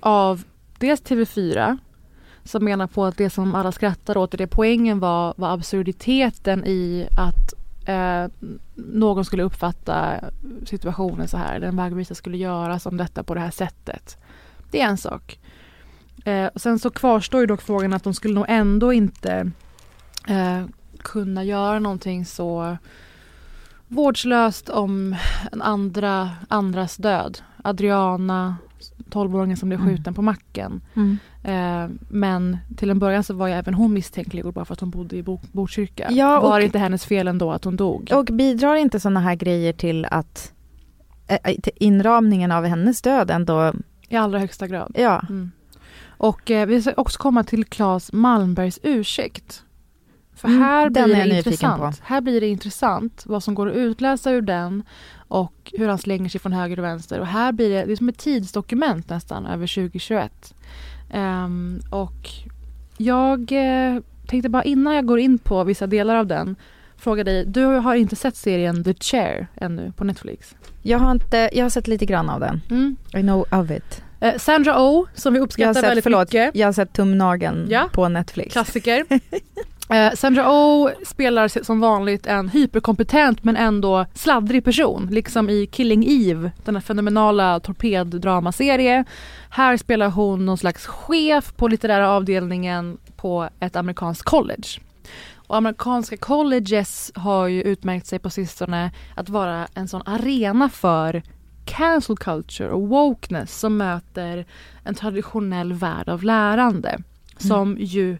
A: Av dels TV4 som menar på att det som alla skrattar åt, det poängen var, var absurditeten i att eh, någon skulle uppfatta situationen så här. Den vägvisa skulle göra som detta på det här sättet. Det är en sak. Eh, sen så kvarstår ju dock frågan att de skulle nog ändå inte eh, kunna göra någonting så vårdslöst om en andra, andras död. Adriana 12-åringen som blev mm. skjuten mm. på macken. Mm. Eh, men till en början så var ju även hon misstänkliggjord bara för att hon bodde i Botkyrka. Ja, var det inte hennes fel ändå att hon dog?
B: Och bidrar inte sådana här grejer till att äh, till inramningen av hennes död ändå?
A: I allra högsta grad.
B: Ja. Mm.
A: Och eh, vi ska också komma till Claes Malmbergs ursäkt. För mm, här blir det intressant. Här blir det intressant vad som går att utläsa ur den och hur han slänger sig från höger och vänster. Och här blir det, det är som ett tidsdokument nästan över 2021. Um, ehm, och jag eh, tänkte bara innan jag går in på vissa delar av den fråga dig, du har inte sett serien The Chair ännu på Netflix?
B: Jag har, inte, jag har sett lite grann av den. Mm. I know of it.
A: Eh, Sandra Oh, som vi uppskattar sett, väldigt förlåt, mycket.
B: Jag har sett Tumnageln ja. på Netflix.
A: Klassiker. Eh, Sandra Oh spelar som vanligt en hyperkompetent men ändå sladdrig person, liksom i Killing Eve, den här fenomenala torpeddramaserie. Här spelar hon någon slags chef på litterära avdelningen på ett amerikanskt college. Och amerikanska colleges har ju utmärkt sig på sistone att vara en sån arena för cancel culture och wokeness som möter en traditionell värld av lärande. som ju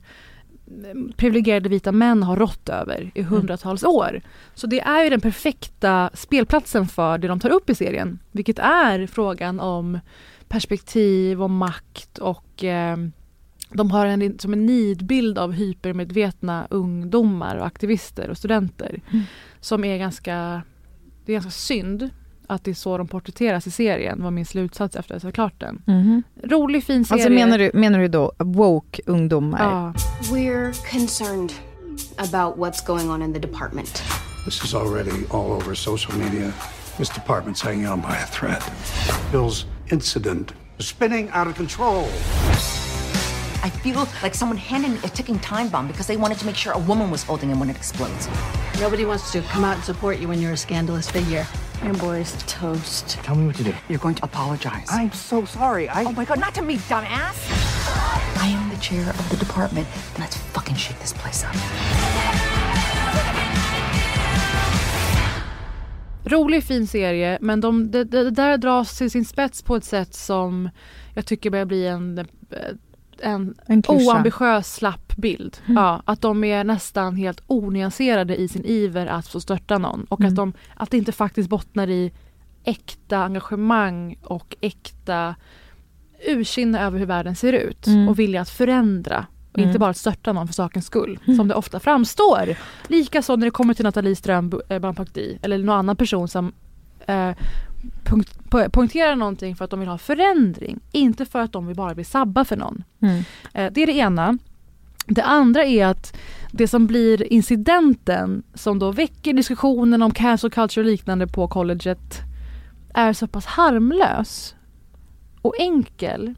A: privilegierade vita män har rått över i mm. hundratals år. Så det är ju den perfekta spelplatsen för det de tar upp i serien. Vilket är frågan om perspektiv och makt och eh, de har en, som en nidbild av hypermedvetna ungdomar och aktivister och studenter. Mm. Som är ganska, det är ganska synd att det är så de porträtteras i serien var min slutsats efter att ha klart den. Mm. Rolig fin alltså, serie.
B: Alltså menar du, menar du då woke ungdomar? Ja.
J: We're concerned about what's going on in the department.
K: This is already all over social media. This department's hanging on by a thread. Bill's incident is spinning out of control.
L: I feel like someone handed me a ticking time bomb because they wanted to make sure a woman was holding him when it explodes.
M: Nobody wants to come out and support you when you're a scandalous figure.
L: Your boy's toast.
N: Tell me what to do.
L: You're going to apologize.
N: I'm so sorry. I...
L: Oh my god, not to me, dumbass! I am the chair of the department. Let's fucking shake this place up.
A: Rolig fin serie men de, det de, de där dras till sin spets på ett sätt som jag tycker börjar bli en eh, en, en oambitiös slapp bild. Mm. Ja, att de är nästan helt onyanserade i sin iver att få störta någon och mm. att, de, att det inte faktiskt bottnar i äkta engagemang och äkta ursinne över hur världen ser ut mm. och vilja att förändra och inte mm. bara att störta någon för sakens skull, mm. som det ofta framstår. Likaså när det kommer till Nathalie Ström Bampakdi eller någon annan person som eh, punkt, poängterar någonting för att de vill ha förändring. Inte för att de vill bara bli sabba för någon. Mm. Eh, det är det ena. Det andra är att det som blir incidenten som då väcker diskussionen om cancel culture och liknande på colleget är så pass harmlös och enkel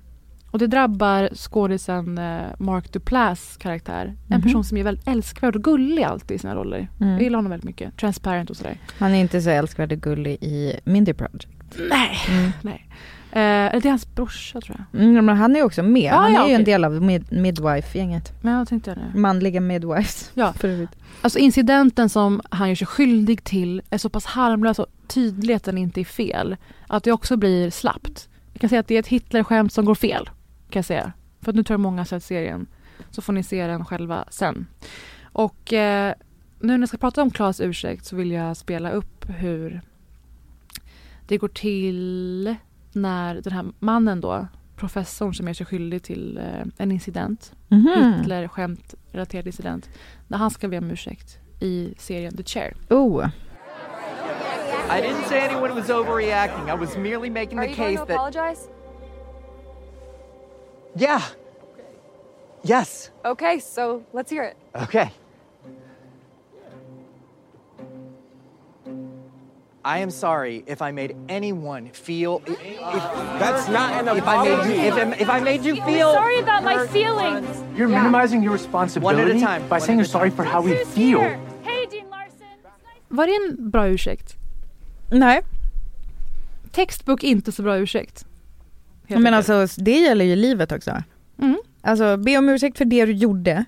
A: och det drabbar skådisen eh, Mark Duplass karaktär. Mm -hmm. En mhm. person som är väldigt älskvärd och gullig alltid i sina roller. Mm. Jag gillar honom väldigt mycket. Transparent och sådär.
B: Han är inte så älskvärd och gullig i Mindy Project.
A: Nej. Mm. Nej. Eh, det är hans brorsa tror jag.
B: Mm, men han är också med. Ah, han ja, är ju en del av mid midwife-gänget.
A: Jag tänkte det.
B: Manliga midwives.
A: Ja. Alltså incidenten som han gör sig skyldig till är så pass harmlös och tydlig att den inte är fel. Att det också blir slappt. Jag kan säga att det är ett Hitler-skämt som går fel kan jag säga. För att nu tror jag många har sett serien. Så får ni se den själva sen. Och eh, nu när jag ska prata om Klas ursäkt så vill jag spela upp hur det går till när den här mannen då, professorn som gör sig skyldig till eh, en incident, mm -hmm. Hitler skämt relaterad incident, när han ska be om ursäkt i serien The Chair.
B: Oh.
O: I didn't say anyone was overreacting. I was merely making Are the case that... apologize? Yeah. Yes.
P: Okay, so let's hear it.
O: Okay. I am sorry if I made anyone feel. If, if,
N: That's not an apology.
O: If I made you, if, if I made you feel.
P: sorry about my feelings.
N: You're yeah. minimizing your responsibility One at a time. by One saying you're sorry for how we feel.
P: Hey, Dean Larson.
A: Var det en bra ursäkt?
B: Nej.
A: Textbok inte så bra ursäkt.
B: Men alltså det gäller ju livet också. Mm. Alltså be om ursäkt för det du gjorde.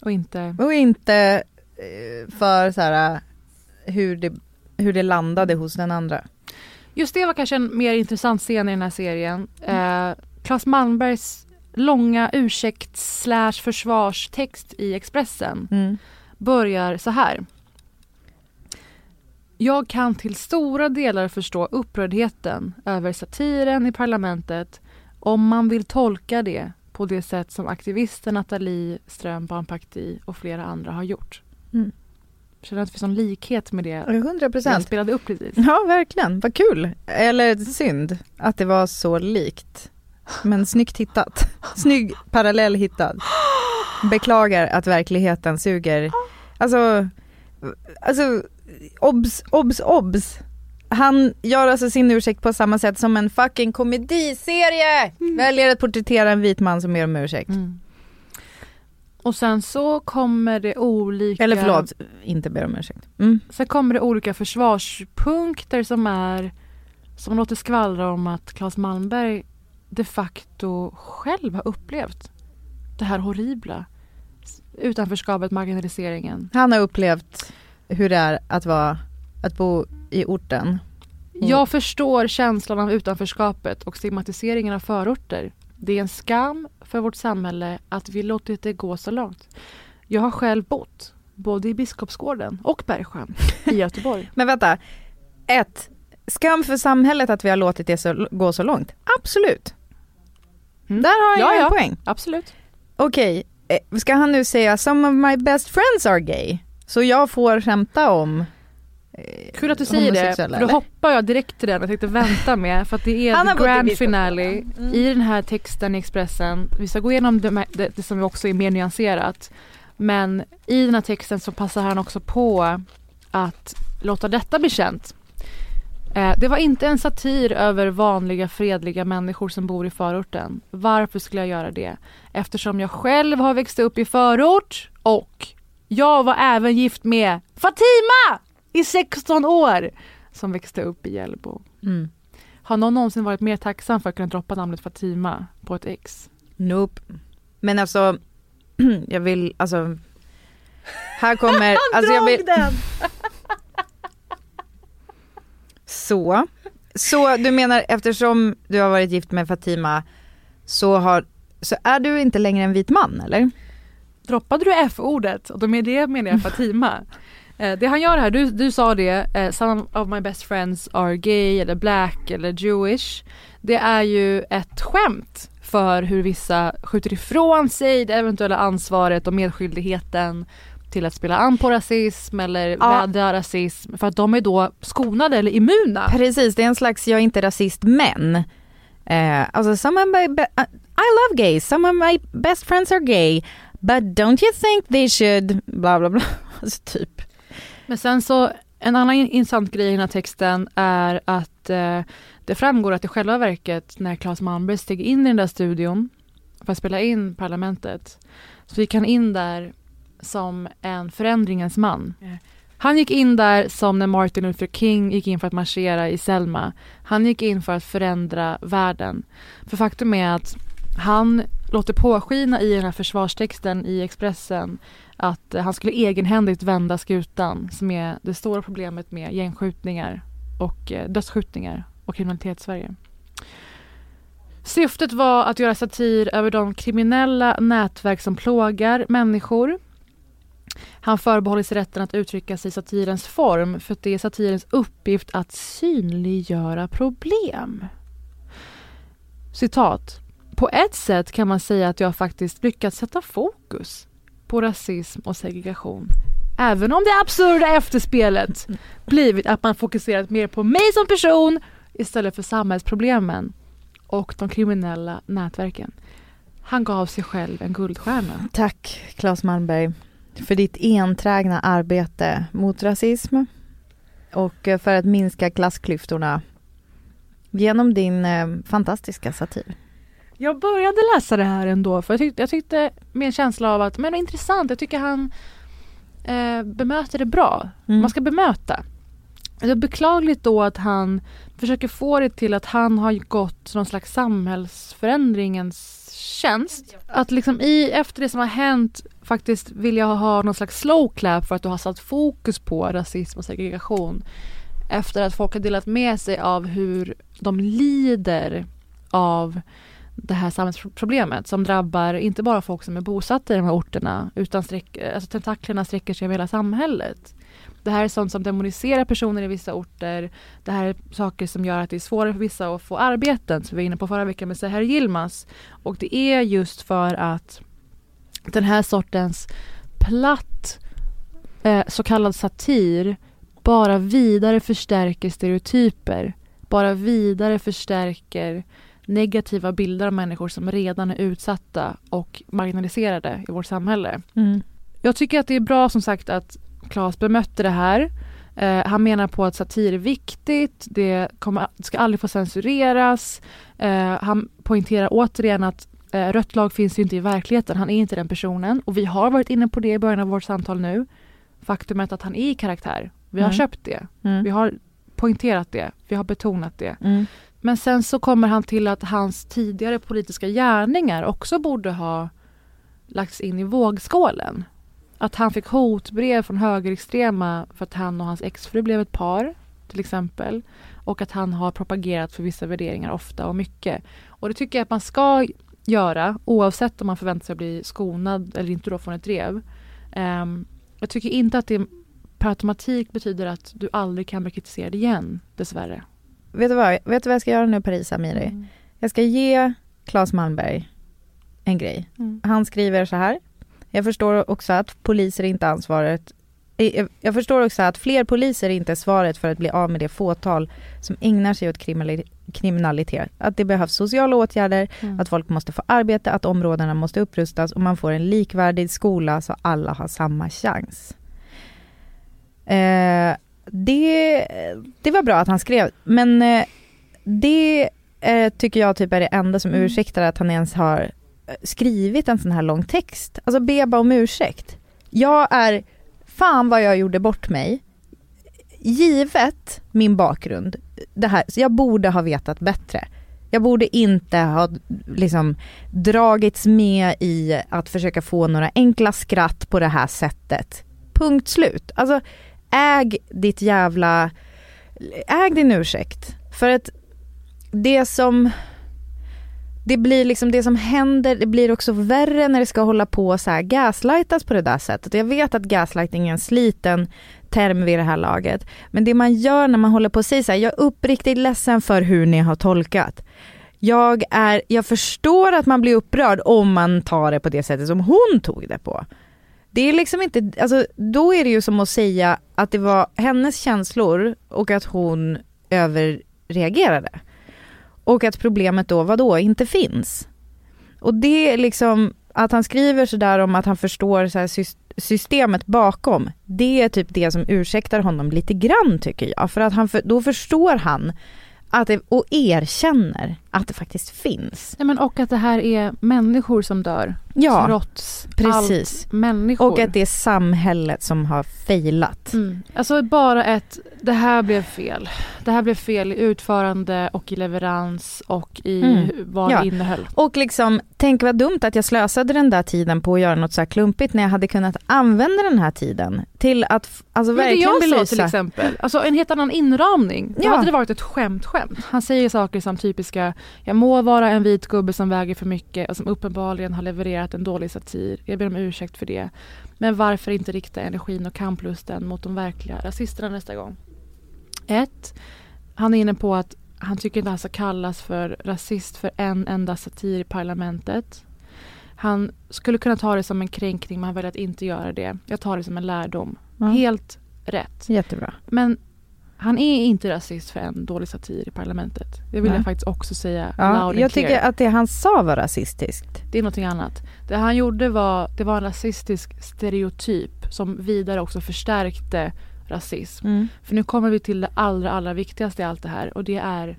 A: Och inte...
B: Och inte eh, för så här, hur, det, hur det landade hos den andra.
A: Just det var kanske en mer intressant scen i den här serien. Mm. Eh, Claes Malmbergs långa ursäkt slash försvarstext i Expressen mm. börjar så här. Jag kan till stora delar förstå upprördheten över satiren i parlamentet om man vill tolka det på det sätt som aktivisten Nathalie Ström Bampakti och flera andra har gjort. Mm. Känner att det finns någon likhet med det
B: 100
A: jag spelade upp precis.
B: Ja, verkligen. Vad kul. Eller synd att det var så likt. Men snyggt hittat. Snygg parallell hittad. Beklagar att verkligheten suger. Alltså, alltså obs, obs, obs. Han gör alltså sin ursäkt på samma sätt som en fucking komediserie mm. väljer att porträttera en vit man som ber om ursäkt. Mm.
A: Och sen så kommer det olika...
B: Eller förlåt, inte ber om ursäkt. Mm.
A: Sen kommer det olika försvarspunkter som är som låter skvallra om att Claes Malmberg de facto själv har upplevt det här horribla utanförskapet, marginaliseringen.
B: Han har upplevt hur det är att, vara, att bo i orten. Mm.
A: Jag förstår känslan av utanförskapet och stigmatiseringen av förorter. Det är en skam för vårt samhälle att vi låtit det gå så långt. Jag har själv bott både i Biskopsgården och Bergsjön i Göteborg.
B: Men vänta, ett, skam för samhället att vi har låtit det så, gå så långt? Absolut. Mm. Där har jag ja, en ja. poäng.
A: Absolut.
B: Okej, okay. Eh, ska han nu säga “Some of my best friends are gay”? Så jag får skämta om
A: eh, Kul att du säger det, för då hoppar jag direkt till den och tänkte vänta med för att det är the grand finale mm. i den här texten i Expressen. Vi ska gå igenom det, det, det som också är mer nyanserat. Men i den här texten så passar han också på att låta detta bli känt. Eh, det var inte en satir över vanliga fredliga människor som bor i förorten. Varför skulle jag göra det? Eftersom jag själv har växt upp i förort och jag var även gift med Fatima i 16 år som växte upp i Hjällbo. Mm. Har någon någonsin varit mer tacksam för att kunna droppa namnet Fatima på ett ex?
B: Nope. Men alltså, jag vill, alltså här kommer... Han alltså jag vill, den! så. Så du menar eftersom du har varit gift med Fatima så, har, så är du inte längre en vit man eller?
A: Droppade du F-ordet? Och med det menar jag Fatima. Eh, det han gör här, du, du sa det, eh, some of my best friends are gay eller black eller Jewish. Det är ju ett skämt för hur vissa skjuter ifrån sig det eventuella ansvaret och medskyldigheten till att spela an på rasism eller ja. vädra rasism för att de är då skonade eller immuna.
B: Precis, det är en slags jag är inte rasist men. Eh, alltså some of my I love gays, some of my best friends are gay but don't you think they should bla bla bla. Alltså typ.
A: Men sen så en annan intressant grej i den här texten är att eh, det framgår att i själva verket när Claes Malmberg steg in i den där studion för att spela in Parlamentet så gick han in där som en förändringens man. Han gick in där som när Martin Luther King gick in för att marschera i Selma. Han gick in för att förändra världen. För faktum är att han låter påskina i den här försvarstexten i Expressen att eh, han skulle egenhändigt vända skutan som är det stora problemet med gängskjutningar och eh, dödsskjutningar och kriminalitet i Sverige. Syftet var att göra satir över de kriminella nätverk som plågar människor han förbehåller sig rätten att uttrycka sig i satirens form för att det är satirens uppgift att synliggöra problem. Citat. På ett sätt kan man säga att jag faktiskt lyckats sätta fokus på rasism och segregation. Även om det absurda efterspelet blivit att man fokuserat mer på mig som person istället för samhällsproblemen och de kriminella nätverken. Han gav sig själv en guldstjärna.
B: Tack Claes Malmberg för ditt enträgna arbete mot rasism och för att minska klassklyftorna genom din eh, fantastiska satir.
A: Jag började läsa det här ändå för jag tyckte, jag tyckte med en känsla av att men intressant, jag tycker han eh, bemöter det bra. Mm. Man ska bemöta. Det är beklagligt då att han försöker få det till att han har gått någon slags samhällsförändringens tjänst. Att liksom i, efter det som har hänt faktiskt vill jag ha någon slags slow clap för att du har satt fokus på rasism och segregation. Efter att folk har delat med sig av hur de lider av det här samhällsproblemet som drabbar inte bara folk som är bosatta i de här orterna utan sträck, alltså tentaklerna sträcker sig över hela samhället. Det här är sånt som demoniserar personer i vissa orter. Det här är saker som gör att det är svårare för vissa att få arbeten, som vi var inne på förra veckan med Seher Yilmaz. Och det är just för att den här sortens platt eh, så kallad satir bara vidare förstärker stereotyper. Bara vidare förstärker negativa bilder av människor som redan är utsatta och marginaliserade i vårt samhälle. Mm. Jag tycker att det är bra som sagt att Claes bemötte det här. Eh, han menar på att satir är viktigt, det, kommer, det ska aldrig få censureras. Eh, han poängterar återigen att eh, rött lag finns ju inte i verkligheten, han är inte den personen. Och vi har varit inne på det i början av vårt samtal nu. Faktumet att han är i karaktär. Vi har mm. köpt det. Mm. Vi har poängterat det. Vi har betonat det. Mm. Men sen så kommer han till att hans tidigare politiska gärningar också borde ha lagts in i vågskålen. Att han fick hotbrev från högerextrema för att han och hans exfru blev ett par, till exempel. Och att han har propagerat för vissa värderingar ofta och mycket. Och det tycker jag att man ska göra oavsett om man förväntar sig att bli skonad eller inte då från ett drev. Um, jag tycker inte att det per automatik betyder att du aldrig kan bli kritiserad igen, dessvärre.
B: Vet du vad, vet du vad jag ska göra nu Paris Amiri? Mm. Jag ska ge Claes Malmberg en grej. Mm. Han skriver så här. Jag förstår också att poliser inte ansvaret jag förstår också att fler poliser inte är svaret för att bli av med det fåtal som ägnar sig åt kriminalitet. Att det behövs sociala åtgärder, mm. att folk måste få arbete, att områdena måste upprustas och man får en likvärdig skola så alla har samma chans. Eh, det, det var bra att han skrev, men eh, det eh, tycker jag typ är det enda som mm. ursäktar att han ens har eh, skrivit en sån här lång text. Alltså be bara om ursäkt. Jag är, fan vad jag gjorde bort mig. Givet min bakgrund, det här, så jag borde ha vetat bättre. Jag borde inte ha liksom dragits med i att försöka få några enkla skratt på det här sättet. Punkt slut. Alltså äg ditt jävla, äg din ursäkt. För att det som, det blir liksom det som händer, det blir också värre när det ska hålla på så här gaslightas på det där sättet. Jag vet att gaslighting är en sliten term vid det här laget. Men det man gör när man håller på och säger så här, jag är uppriktigt ledsen för hur ni har tolkat. Jag, är, jag förstår att man blir upprörd om man tar det på det sättet som hon tog det på. Det är liksom inte, alltså då är det ju som att säga att det var hennes känslor och att hon överreagerade. Och att problemet då, vadå, inte finns. Och det är liksom, att han skriver sådär om att han förstår så systemet bakom, det är typ det som ursäktar honom lite grann tycker jag. För att han, då förstår han att det, och erkänner att det faktiskt finns.
A: Ja, men och att det här är människor som dör. Ja, trots precis. allt människor.
B: Och att det är samhället som har failat.
A: Mm. Alltså bara ett, det här blev fel. Det här blev fel i utförande och i leverans och i mm. vad ja. det innehöll.
B: Och liksom, tänk vad dumt att jag slösade den där tiden på att göra något så här klumpigt när jag hade kunnat använda den här tiden till att alltså, Men verkligen
A: det jag sa till exempel, alltså en helt annan inramning. Då ja. hade det varit ett skämt skämt. Han säger saker som typiska jag må vara en vit gubbe som väger för mycket och som uppenbarligen har levererat en dålig satir. Jag ber om ursäkt för det. Men varför inte rikta energin och kamplusten mot de verkliga rasisterna nästa gång? Ett, han är inne på att han tycker inte han ska kallas för rasist för en enda satir i parlamentet. Han skulle kunna ta det som en kränkning men han väljer att inte göra det. Jag tar det som en lärdom. Mm. Helt rätt.
B: Jättebra.
A: Men han är inte rasist för en dålig satir i parlamentet. Det vill Nej. jag faktiskt också säga ja, loud
B: Jag tycker clear. att det han sa var rasistiskt.
A: Det är någonting annat. Det han gjorde var, det var en rasistisk stereotyp som vidare också förstärkte rasism. Mm. För nu kommer vi till det allra, allra viktigaste i allt det här och det är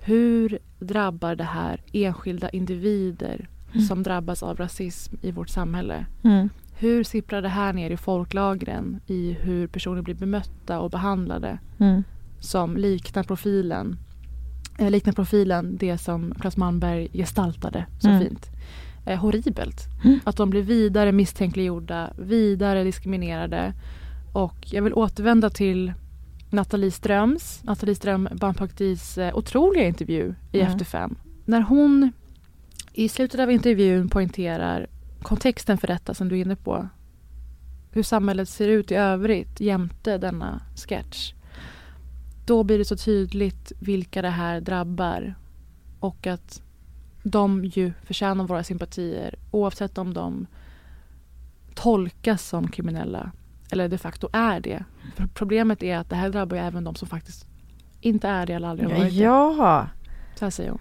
A: hur drabbar det här enskilda individer mm. som drabbas av rasism i vårt samhälle? Mm. Hur sipprar det här ner i folklagren i hur personer blir bemötta och behandlade mm. som liknar profilen eh, liknar profilen det som Claes Malmberg gestaltade så mm. fint. Eh, horribelt. Mm. Att de blir vidare misstänkliggjorda, vidare diskriminerade. Och jag vill återvända till Nathalie Ströms, Nathalie Ström Bampaktis eh, otroliga intervju i mm. Efter fem. När hon i slutet av intervjun poängterar kontexten för detta som du är inne på. Hur samhället ser ut i övrigt jämte denna sketch. Då blir det så tydligt vilka det här drabbar och att de ju förtjänar våra sympatier oavsett om de tolkas som kriminella eller de facto är det. För problemet är att det här drabbar ju även de som faktiskt inte är det eller aldrig har varit det.
B: Ja.
A: Så här säger hon.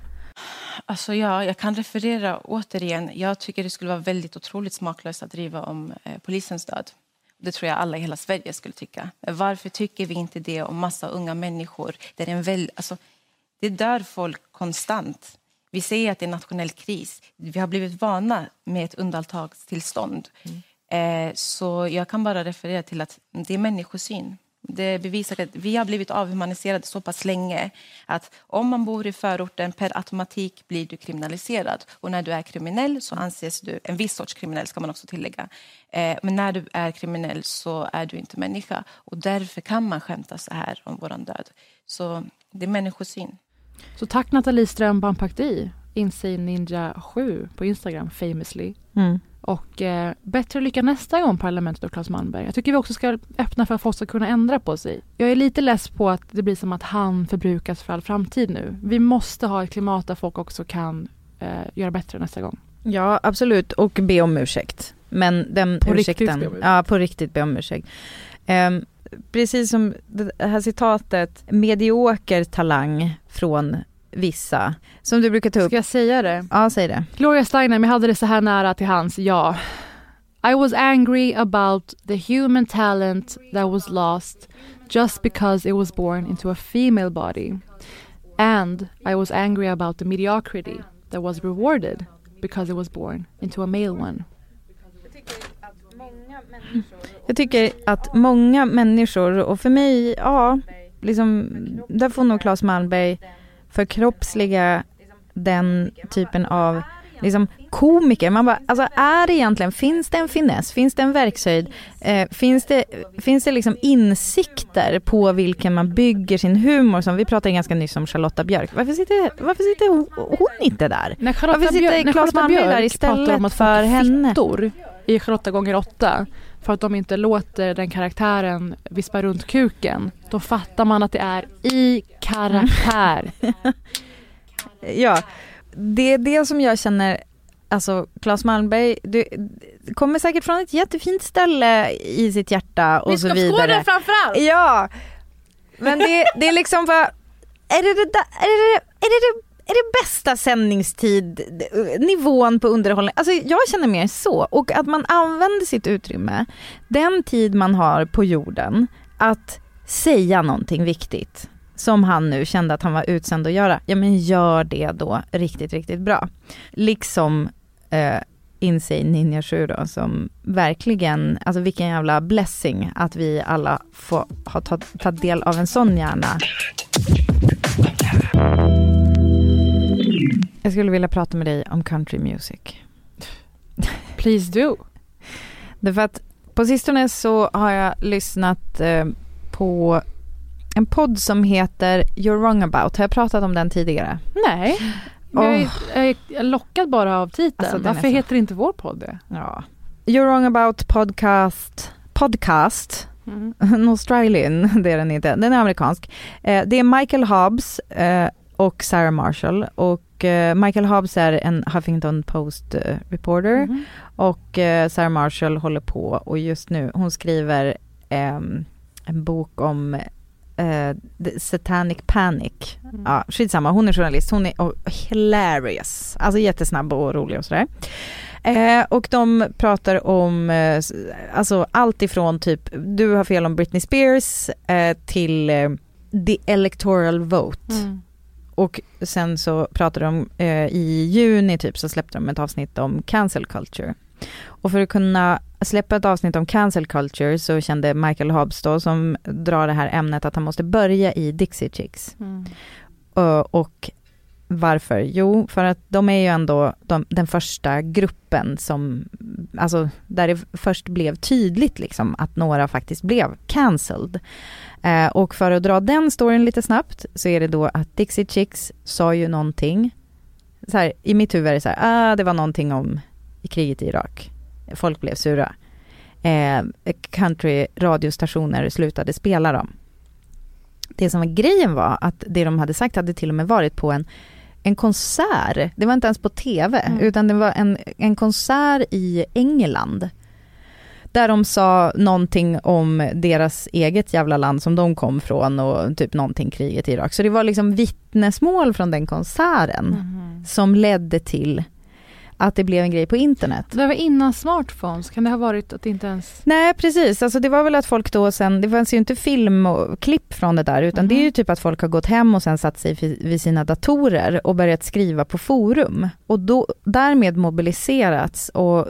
F: Alltså ja, jag kan referera återigen. Jag tycker det skulle vara väldigt otroligt smaklöst att driva om eh, polisens död. Det tror jag alla i hela Sverige skulle tycka. Varför tycker vi inte det om massa unga människor? Det, är en väl, alltså, det dör folk konstant. Vi säger att det är nationell kris. Vi har blivit vana med ett undantagstillstånd. Mm. Eh, så jag kan bara referera till att det är människosyn. Det bevisar att vi har blivit avhumaniserade så pass länge att om man bor i förorten per automatik blir du kriminaliserad. Och när du är kriminell så anses du, en viss sorts kriminell ska man också tillägga, eh, men när du är kriminell så är du inte människa. Och därför kan man skämta så här om våran död. Så det är människosyn.
A: Så tack Nathalie Ström Bampakti Insane Ninja 7 på Instagram, famously.
B: Mm.
A: Och eh, bättre lycka nästa gång, Parlamentet och Claes Malmberg. Jag tycker vi också ska öppna för att folk ska kunna ändra på sig. Jag är lite less på att det blir som att han förbrukas för all framtid nu. Vi måste ha ett klimat där folk också kan eh, göra bättre nästa gång.
B: Ja, absolut. Och be om ursäkt. Men den
A: på
B: ursäkten...
A: Riktigt be om ursäkt.
B: Ja, på riktigt be om ursäkt. Um, precis som det här citatet, medioker talang från vissa, som du brukar ta upp.
A: Ska jag säga det?
B: Ja, säg det.
A: Gloria Steinem, jag hade det så här nära till hans, ja. I was angry about the human talent that was lost just because it was born into a female body. And I was angry about the mediocrity that was rewarded because it was born into a male one.
B: Jag tycker att många människor, och för mig, ja, liksom, där får nog Claes Malmberg förkroppsliga den typen av liksom komiker. Man bara, alltså är det egentligen, finns det en finess, finns det en verkshöjd, eh, finns det, finns det liksom insikter på vilken man bygger sin humor som, vi pratade ganska nyss om Charlotta Björk. Varför sitter, varför sitter hon, hon inte där?
A: När Charlotta
B: varför sitter
A: Björk,
B: Claes Malmberg där istället om att för henne?
A: i Charlotta gånger åtta för att de inte låter den karaktären vispa runt kuken, då fattar man att det är i karaktär.
B: ja, det är det som jag känner, alltså Claes Malmberg, du kommer säkert från ett jättefint ställe i sitt hjärta och så vidare.
A: Vi ska framförallt!
B: Ja, men det, det är liksom bara, är det det, där, är det, är det, det är det bästa sändningstid, nivån på underhållning. Alltså jag känner mer så. Och att man använder sitt utrymme, den tid man har på jorden, att säga någonting viktigt som han nu kände att han var utsänd att göra, ja men gör det då riktigt, riktigt bra. Liksom eh, Insane Ninja 7 då, som verkligen, alltså vilken jävla blessing att vi alla får ha tagit del av en sån hjärna. Jag skulle vilja prata med dig om country music.
A: Please do.
B: Därför att på sistone så har jag lyssnat eh, på en podd som heter You're wrong about. Har jag pratat om den tidigare?
A: Nej. Oh. Jag, är, jag är lockad bara av titeln. Alltså, Varför heter inte vår podd det?
B: Ja. You're wrong about podcast. Podcast. Mm. Australian, det är den inte. Den är amerikansk. Eh, det är Michael Hobbs eh, och Sarah Marshall. Och eh, Michael Hobbs är en Huffington Post eh, reporter. Mm. Och eh, Sarah Marshall håller på och just nu, hon skriver ehm, en bok om uh, Satanic Panic. Mm. Ja, skitsamma, hon är journalist, hon är oh, hilarious. Alltså jättesnabb och rolig och sådär. Eh, och de pratar om eh, alltså allt ifrån typ, du har fel om Britney Spears till the electoral vote. Mm. Och sen så pratar de eh, i juni typ så släppte de ett avsnitt om cancel culture. Och för att kunna släppa ett avsnitt om cancel culture så kände Michael Hobbs då, som drar det här ämnet, att han måste börja i Dixie Chicks. Mm. Och, och varför? Jo, för att de är ju ändå de, den första gruppen som, alltså där det först blev tydligt liksom att några faktiskt blev cancelled. Eh, och för att dra den storyn lite snabbt så är det då att Dixie Chicks sa ju någonting, så här, i mitt huvud är det så här, ah, det var någonting om kriget i Irak. Folk blev sura. Eh, country radiostationer slutade spela dem. Det som var grejen var att det de hade sagt hade till och med varit på en, en konsert. Det var inte ens på TV, mm. utan det var en, en konsert i England. Där de sa någonting om deras eget jävla land som de kom från och typ någonting kriget i Irak. Så det var liksom vittnesmål från den konserten mm. som ledde till att det blev en grej på internet.
A: Det var innan smartphones, kan det ha varit att det inte ens...
B: Nej precis, alltså det var väl att folk då sen, det fanns ju inte film och klipp från det där utan mm. det är ju typ att folk har gått hem och sen satt sig vid sina datorer och börjat skriva på forum och då därmed mobiliserats och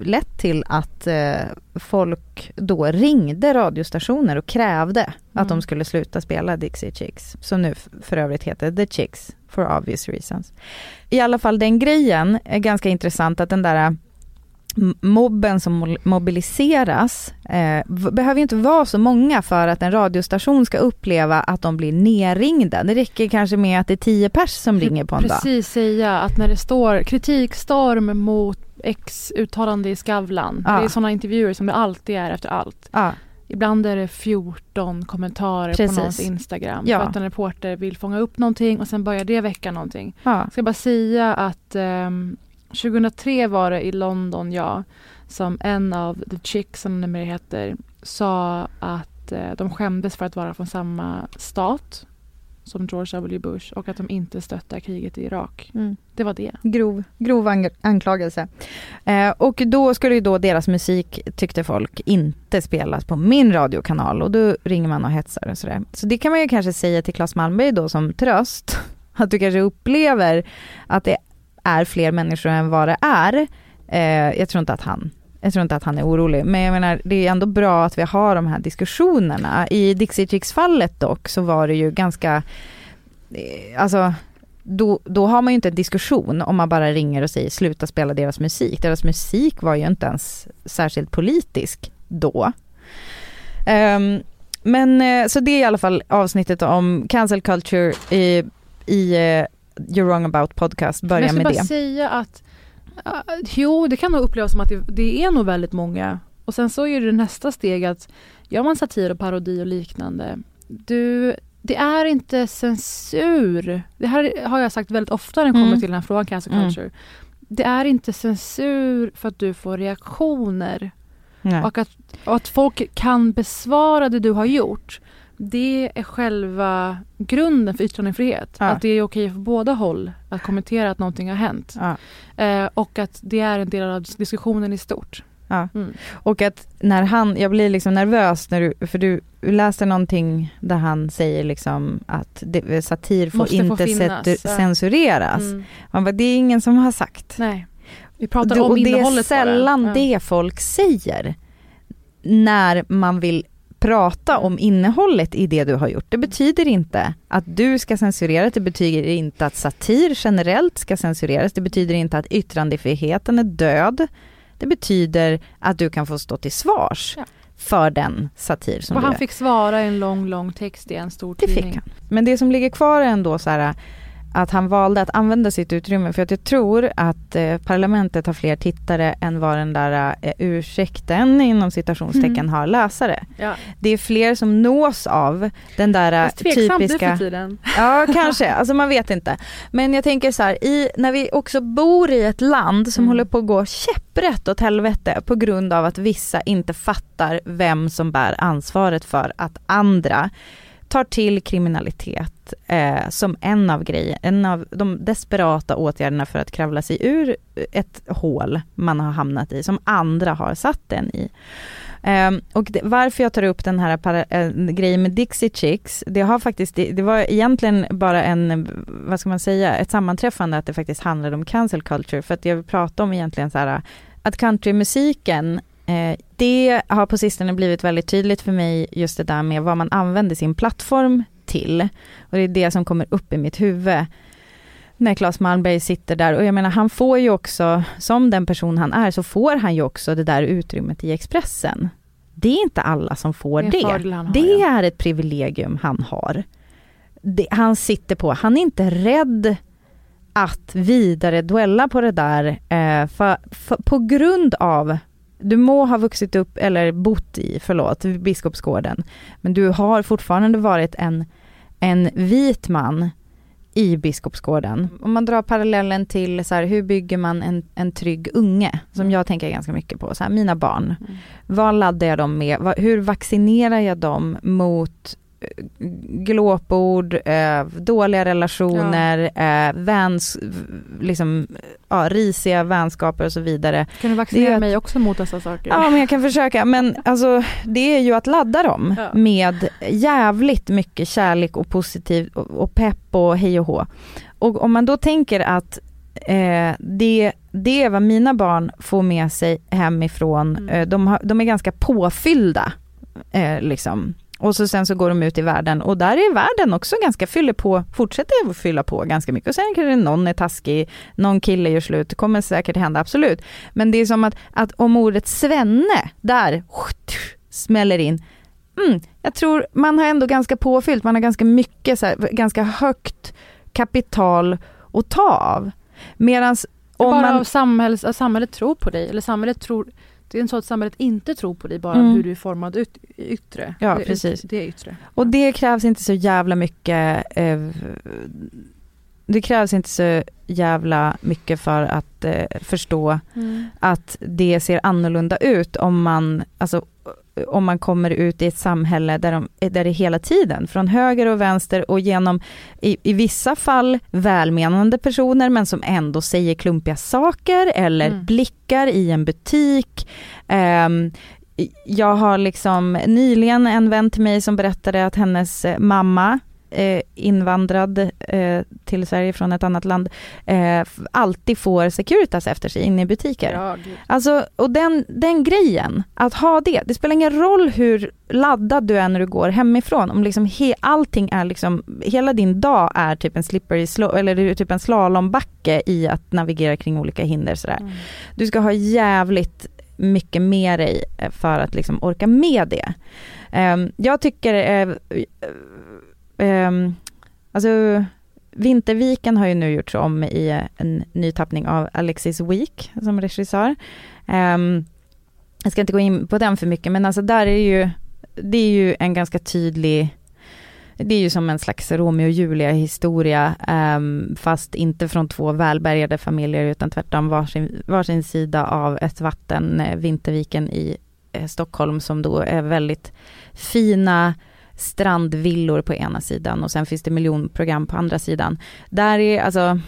B: lett till att eh, folk då ringde radiostationer och krävde mm. att de mm. skulle sluta spela Dixie Chicks, som nu för övrigt heter The Chicks for obvious reasons. I alla fall den grejen är ganska intressant att den där mobben som mobiliseras eh, behöver inte vara så många för att en radiostation ska uppleva att de blir nerringda. Det räcker kanske med att det är tio pers som ringer på en
A: Precis
B: dag.
A: Precis säga att när det står kritikstorm mot X uttalande i Skavlan. Ja. Det är sådana intervjuer som det alltid är efter allt.
B: Ja.
A: Ibland är det 14 kommentarer Precis. på någons Instagram. Ja. För att en reporter vill fånga upp någonting och sen börjar det väcka någonting. Ja. Jag ska bara säga att um, 2003 var det i London, ja, som en av The Chicks, som det heter, sa att uh, de skämdes för att vara från samma stat som George W Bush och att de inte stöttar kriget i Irak. Mm. Det var det.
B: Grov, grov anklagelse. Eh, och då skulle ju då deras musik, tyckte folk, inte spelas på min radiokanal och då ringer man och hetsar och sådär. Så det kan man ju kanske säga till Claes Malmberg då som tröst, att du kanske upplever att det är fler människor än vad det är. Eh, jag tror inte att han jag tror inte att han är orolig, men jag menar det är ändå bra att vi har de här diskussionerna. I Dixie Chicks-fallet dock så var det ju ganska, eh, alltså då, då har man ju inte en diskussion om man bara ringer och säger sluta spela deras musik. Deras musik var ju inte ens särskilt politisk då. Um, men eh, så det är i alla fall avsnittet om cancel culture i, i uh, You're wrong about podcast, börja med det.
A: Jag ska bara säga att jo, det kan nog upplevas som att det, det, är nog väldigt många. Och sen så är det nästa steg att gör man satir och parodi och liknande, du, det är inte censur. Det här har jag sagt väldigt ofta när det kommer mm. till den här frågan, cancer mm. culture. Mm. Det är inte censur för att du får reaktioner. Och att, och att folk kan besvara det du har gjort det är själva grunden för yttrandefrihet. Ja. Att det är okej för båda håll att kommentera att någonting har hänt. Ja. Eh, och att det är en del av diskussionen i stort.
B: Ja. Mm. Och att när han, jag blir liksom nervös när du, för du läste någonting där han säger liksom att det, satir får Måste inte få censureras. Mm. Man bara, det är ingen som har sagt.
A: Nej. Vi pratar om
B: och
A: innehållet
B: Det är sällan det. det folk säger när man vill prata om innehållet i det du har gjort. Det betyder inte att du ska censureras, det betyder inte att satir generellt ska censureras, det betyder inte att yttrandefriheten är död. Det betyder att du kan få stå till svars ja. för den satir som
A: Och han fick svara i en lång, lång text i en stor tidning.
B: Det fick han. Men det som ligger kvar är ändå så här att han valde att använda sitt utrymme för att jag tror att eh, parlamentet har fler tittare än vad den där eh, ursäkten inom citationstecken mm. har läsare. Ja. Det är fler som nås av den där eh, typiska...
A: för tiden.
B: Ja kanske, alltså man vet inte. Men jag tänker så här, i, när vi också bor i ett land som mm. håller på att gå käpprätt åt helvete på grund av att vissa inte fattar vem som bär ansvaret för att andra tar till kriminalitet eh, som en av grejer, en av de desperata åtgärderna för att kravla sig ur ett hål man har hamnat i, som andra har satt den i. Eh, och det, varför jag tar upp den här para, eh, grejen med Dixie Chicks, det har faktiskt, det, det, var egentligen bara en, vad ska man säga, ett sammanträffande att det faktiskt handlade om cancel culture, för att jag vill prata om egentligen så här, att countrymusiken eh, det har på sistone blivit väldigt tydligt för mig, just det där med vad man använder sin plattform till. Och det är det som kommer upp i mitt huvud när Claes Malmberg sitter där och jag menar han får ju också, som den person han är, så får han ju också det där utrymmet i Expressen. Det är inte alla som får det. Det, det. Har, det är ett privilegium han har. Det, han sitter på, han är inte rädd att vidare duella på det där eh, för, för, på grund av du må ha vuxit upp eller bott i, förlåt, Biskopsgården, men du har fortfarande varit en, en vit man i Biskopsgården. Om man drar parallellen till så här, hur bygger man en, en trygg unge, som jag tänker ganska mycket på, så här, mina barn. Mm. Vad laddar jag dem med? hur vaccinerar jag dem mot glåpord, eh, dåliga relationer, ja. eh, väns, liksom, ja, risiga vänskaper och så vidare.
A: Kan du vaccinera att, mig också mot dessa saker?
B: Ja, men jag kan försöka. Men alltså, det är ju att ladda dem ja. med jävligt mycket kärlek och positiv och, pepp och hej och hå. Och om man då tänker att eh, det, det är vad mina barn får med sig hemifrån, mm. eh, de, har, de är ganska påfyllda, eh, liksom och så sen så går de ut i världen och där är världen också ganska, fyller på, fortsätter att fylla på ganska mycket. Och sen kanske någon är taskig, någon kille gör slut, det kommer säkert hända, absolut. Men det är som att, att om ordet svenne, där smäller in, mm, jag tror man har ändå ganska påfyllt, man har ganska mycket, så här, ganska högt kapital att ta av. Medans
A: om bara man... av samhälls, samhället tror på dig, eller samhället tror det är en så att samhället inte tror på dig bara mm. hur du är formad ut, yttre.
B: Ja, det, precis.
A: Det yttre.
B: Och det krävs inte så jävla mycket eh, det krävs inte så jävla mycket för att eh, förstå mm. att det ser annorlunda ut om man, alltså om man kommer ut i ett samhälle där, de, där det hela tiden, från höger och vänster och genom, i, i vissa fall välmenande personer, men som ändå säger klumpiga saker eller mm. blickar i en butik. Um, jag har liksom nyligen en vän till mig som berättade att hennes mamma eh, invandrad eh, till Sverige från ett annat land eh, alltid får Securitas efter sig inne i butiker. Ja, alltså, och den, den grejen, att ha det, det spelar ingen roll hur laddad du är när du går hemifrån, om liksom he, allting är liksom, hela din dag är typ en slippery slow, eller typ en slalombacke i att navigera kring olika hinder sådär. Mm. Du ska ha jävligt mycket med dig eh, för att liksom orka med det. Um, jag tycker uh, um, alltså Vinterviken har ju nu gjorts om i en ny tappning av Alexis Week som regissör. Um, jag ska inte gå in på den för mycket, men alltså där är ju, det är ju en ganska tydlig det är ju som en slags Romeo och Julia historia, um, ehm, fast inte från två välbärgade familjer utan tvärtom varsin, varsin sida av ett vatten, eh, Vinterviken i eh, Stockholm som då är väldigt fina strandvillor på ena sidan och sen finns det miljonprogram på andra sidan. Där är alltså,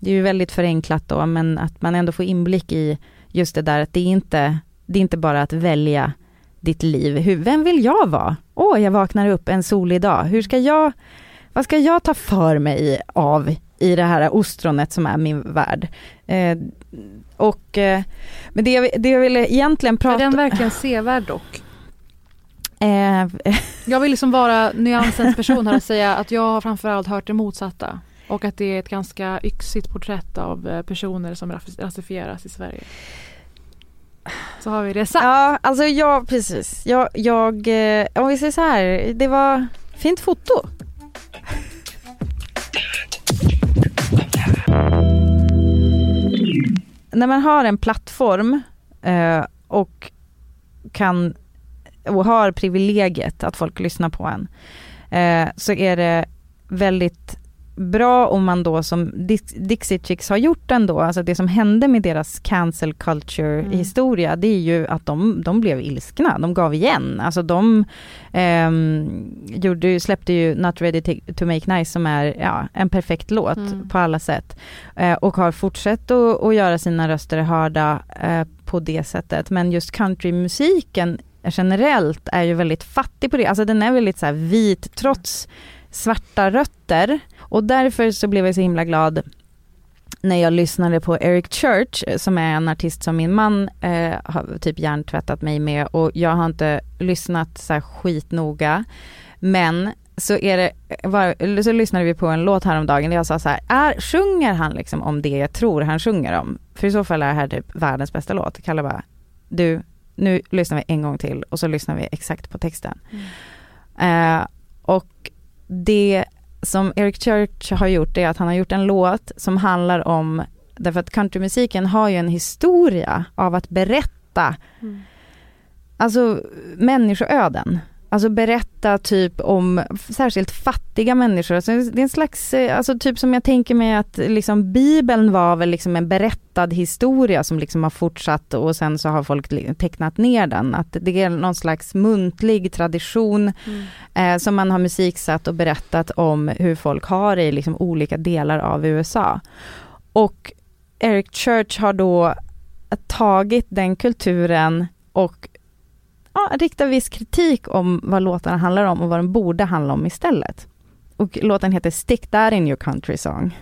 B: det är ju väldigt förenklat då, men att man ändå får inblick i just det där att det är inte, det är inte bara att välja ditt liv. Hur, vem vill jag vara? Åh, oh, jag vaknar upp en solig dag. Hur ska jag, vad ska jag ta för mig av i det här ostronet som är min värld? Eh, och, eh, men det jag, det jag ville egentligen prata...
A: Är den verkligen sevärd dock? Eh, jag vill liksom vara nyansens person här och säga att jag har framförallt hört det motsatta. Och att det är ett ganska yxigt porträtt av eh, personer som rasifieras i Sverige. Så har vi det sagt.
B: Ja, alltså jag, precis. Jag, jag, eh, om vi säger så här, det var fint foto. När man har en plattform eh, och kan och har privilegiet att folk lyssnar på en, eh, så är det väldigt bra om man då som Dixie Chicks har gjort ändå, alltså det som hände med deras cancel culture mm. historia, det är ju att de, de blev ilskna, de gav igen. Alltså de eh, gjorde, släppte ju Not Ready to, Make Nice som är ja, en perfekt låt mm. på alla sätt. Eh, och har fortsatt att, att göra sina röster hörda eh, på det sättet. Men just countrymusiken generellt är ju väldigt fattig på det. Alltså den är väldigt så vit trots svarta rötter. Och därför så blev jag så himla glad när jag lyssnade på Eric Church eh, som är en artist som min man eh, har typ hjärntvättat mig med och jag har inte lyssnat så här skitnoga. Men så är det, eh, var, så lyssnade vi på en låt häromdagen där jag sa så här, är, sjunger han liksom om det jag tror han sjunger om? För i så fall är det här typ världens bästa låt. Kalle bara, du, nu lyssnar vi en gång till och så lyssnar vi exakt på texten. Mm. Eh, och det som Eric Church har gjort är att han har gjort en låt som handlar om, därför att countrymusiken har ju en historia av att berätta, mm. alltså människoöden. Alltså berätta typ om särskilt fattiga människor. Alltså det är en slags, eh, alltså typ som jag tänker mig att liksom Bibeln var väl liksom en berättad historia som liksom har fortsatt och sen så har folk tecknat ner den. Att det är någon slags muntlig tradition mm. eh, som man har musiksatt och berättat om hur folk har det i liksom olika delar av USA. Och Eric Church har då tagit den kulturen och ja, rikta viss kritik om vad låtarna handlar om och vad de borde handla om istället. Och låten heter Stick That In Your Country Song.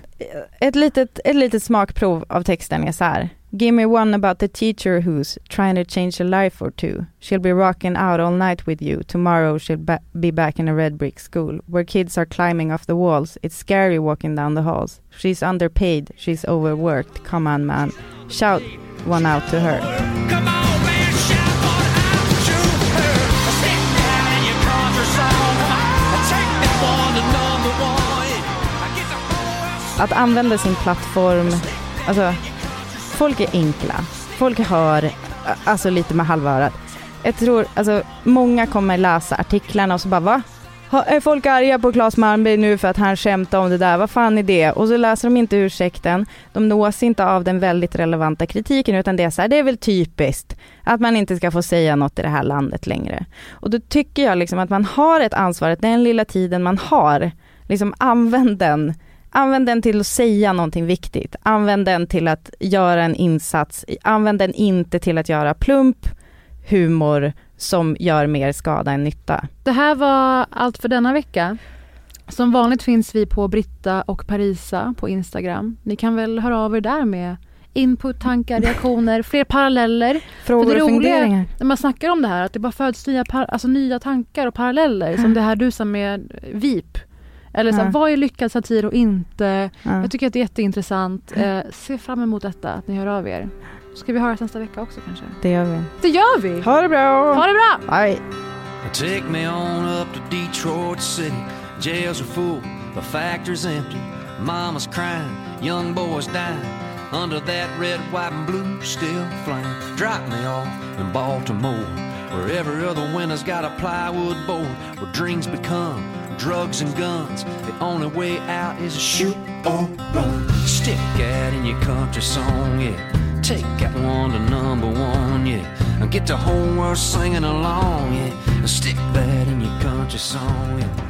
B: ett litet, ett litet smakprov av texten är så här. Give me one about the teacher who's trying to change a life or two. She'll be rocking out all night with you. Tomorrow she'll ba be back in a red brick school where kids are climbing off the walls. It's scary walking down the halls. She's underpaid. She's overworked. Come on man. Shout one out to her. Att använda sin plattform, alltså folk är enkla. Folk hör alltså lite med halva örat. Jag tror, alltså många kommer läsa artiklarna och så bara va? Är folk arga på Claes Malmberg nu för att han skämtar om det där? Vad fan är det? Och så läser de inte ursäkten. De nås inte av den väldigt relevanta kritiken utan det är så här, det är väl typiskt att man inte ska få säga något i det här landet längre. Och då tycker jag liksom att man har ett ansvar, att den lilla tiden man har, liksom använd den Använd den till att säga någonting viktigt. Använd den till att göra en insats. Använd den inte till att göra plump, humor som gör mer skada än nytta.
A: Det här var allt för denna vecka. Som vanligt finns vi på Britta och Parisa på Instagram. Ni kan väl höra av er där med input, tankar, reaktioner, fler paralleller.
B: Frågor och funderingar.
A: När man snackar om det här, att det bara föds nya, alltså nya tankar och paralleller. Som det här du sa med VIP. Eller så här, ja. vad är lyckad satir och inte? Ja. Jag tycker att det är jätteintressant. Eh, se fram emot detta, att ni hör av er. Ska vi höras nästa vecka också kanske?
B: Det gör vi.
A: Det gör vi!
B: Ha det bra!
A: Ha det bra!
B: Bye!
Q: Take me on up to Detroit City Jails are full, the factory's empty Mama's crying, young boys dying Under that red, white and blue still flying Drop me off in Baltimore Where every other winter's got a plywood board Where dreams become drugs and guns. The only way out is to shoot or run. Stick that in your country song, yeah. Take that one to number one, yeah. And get the whole world singing along, yeah. Stick that in your country song, yeah.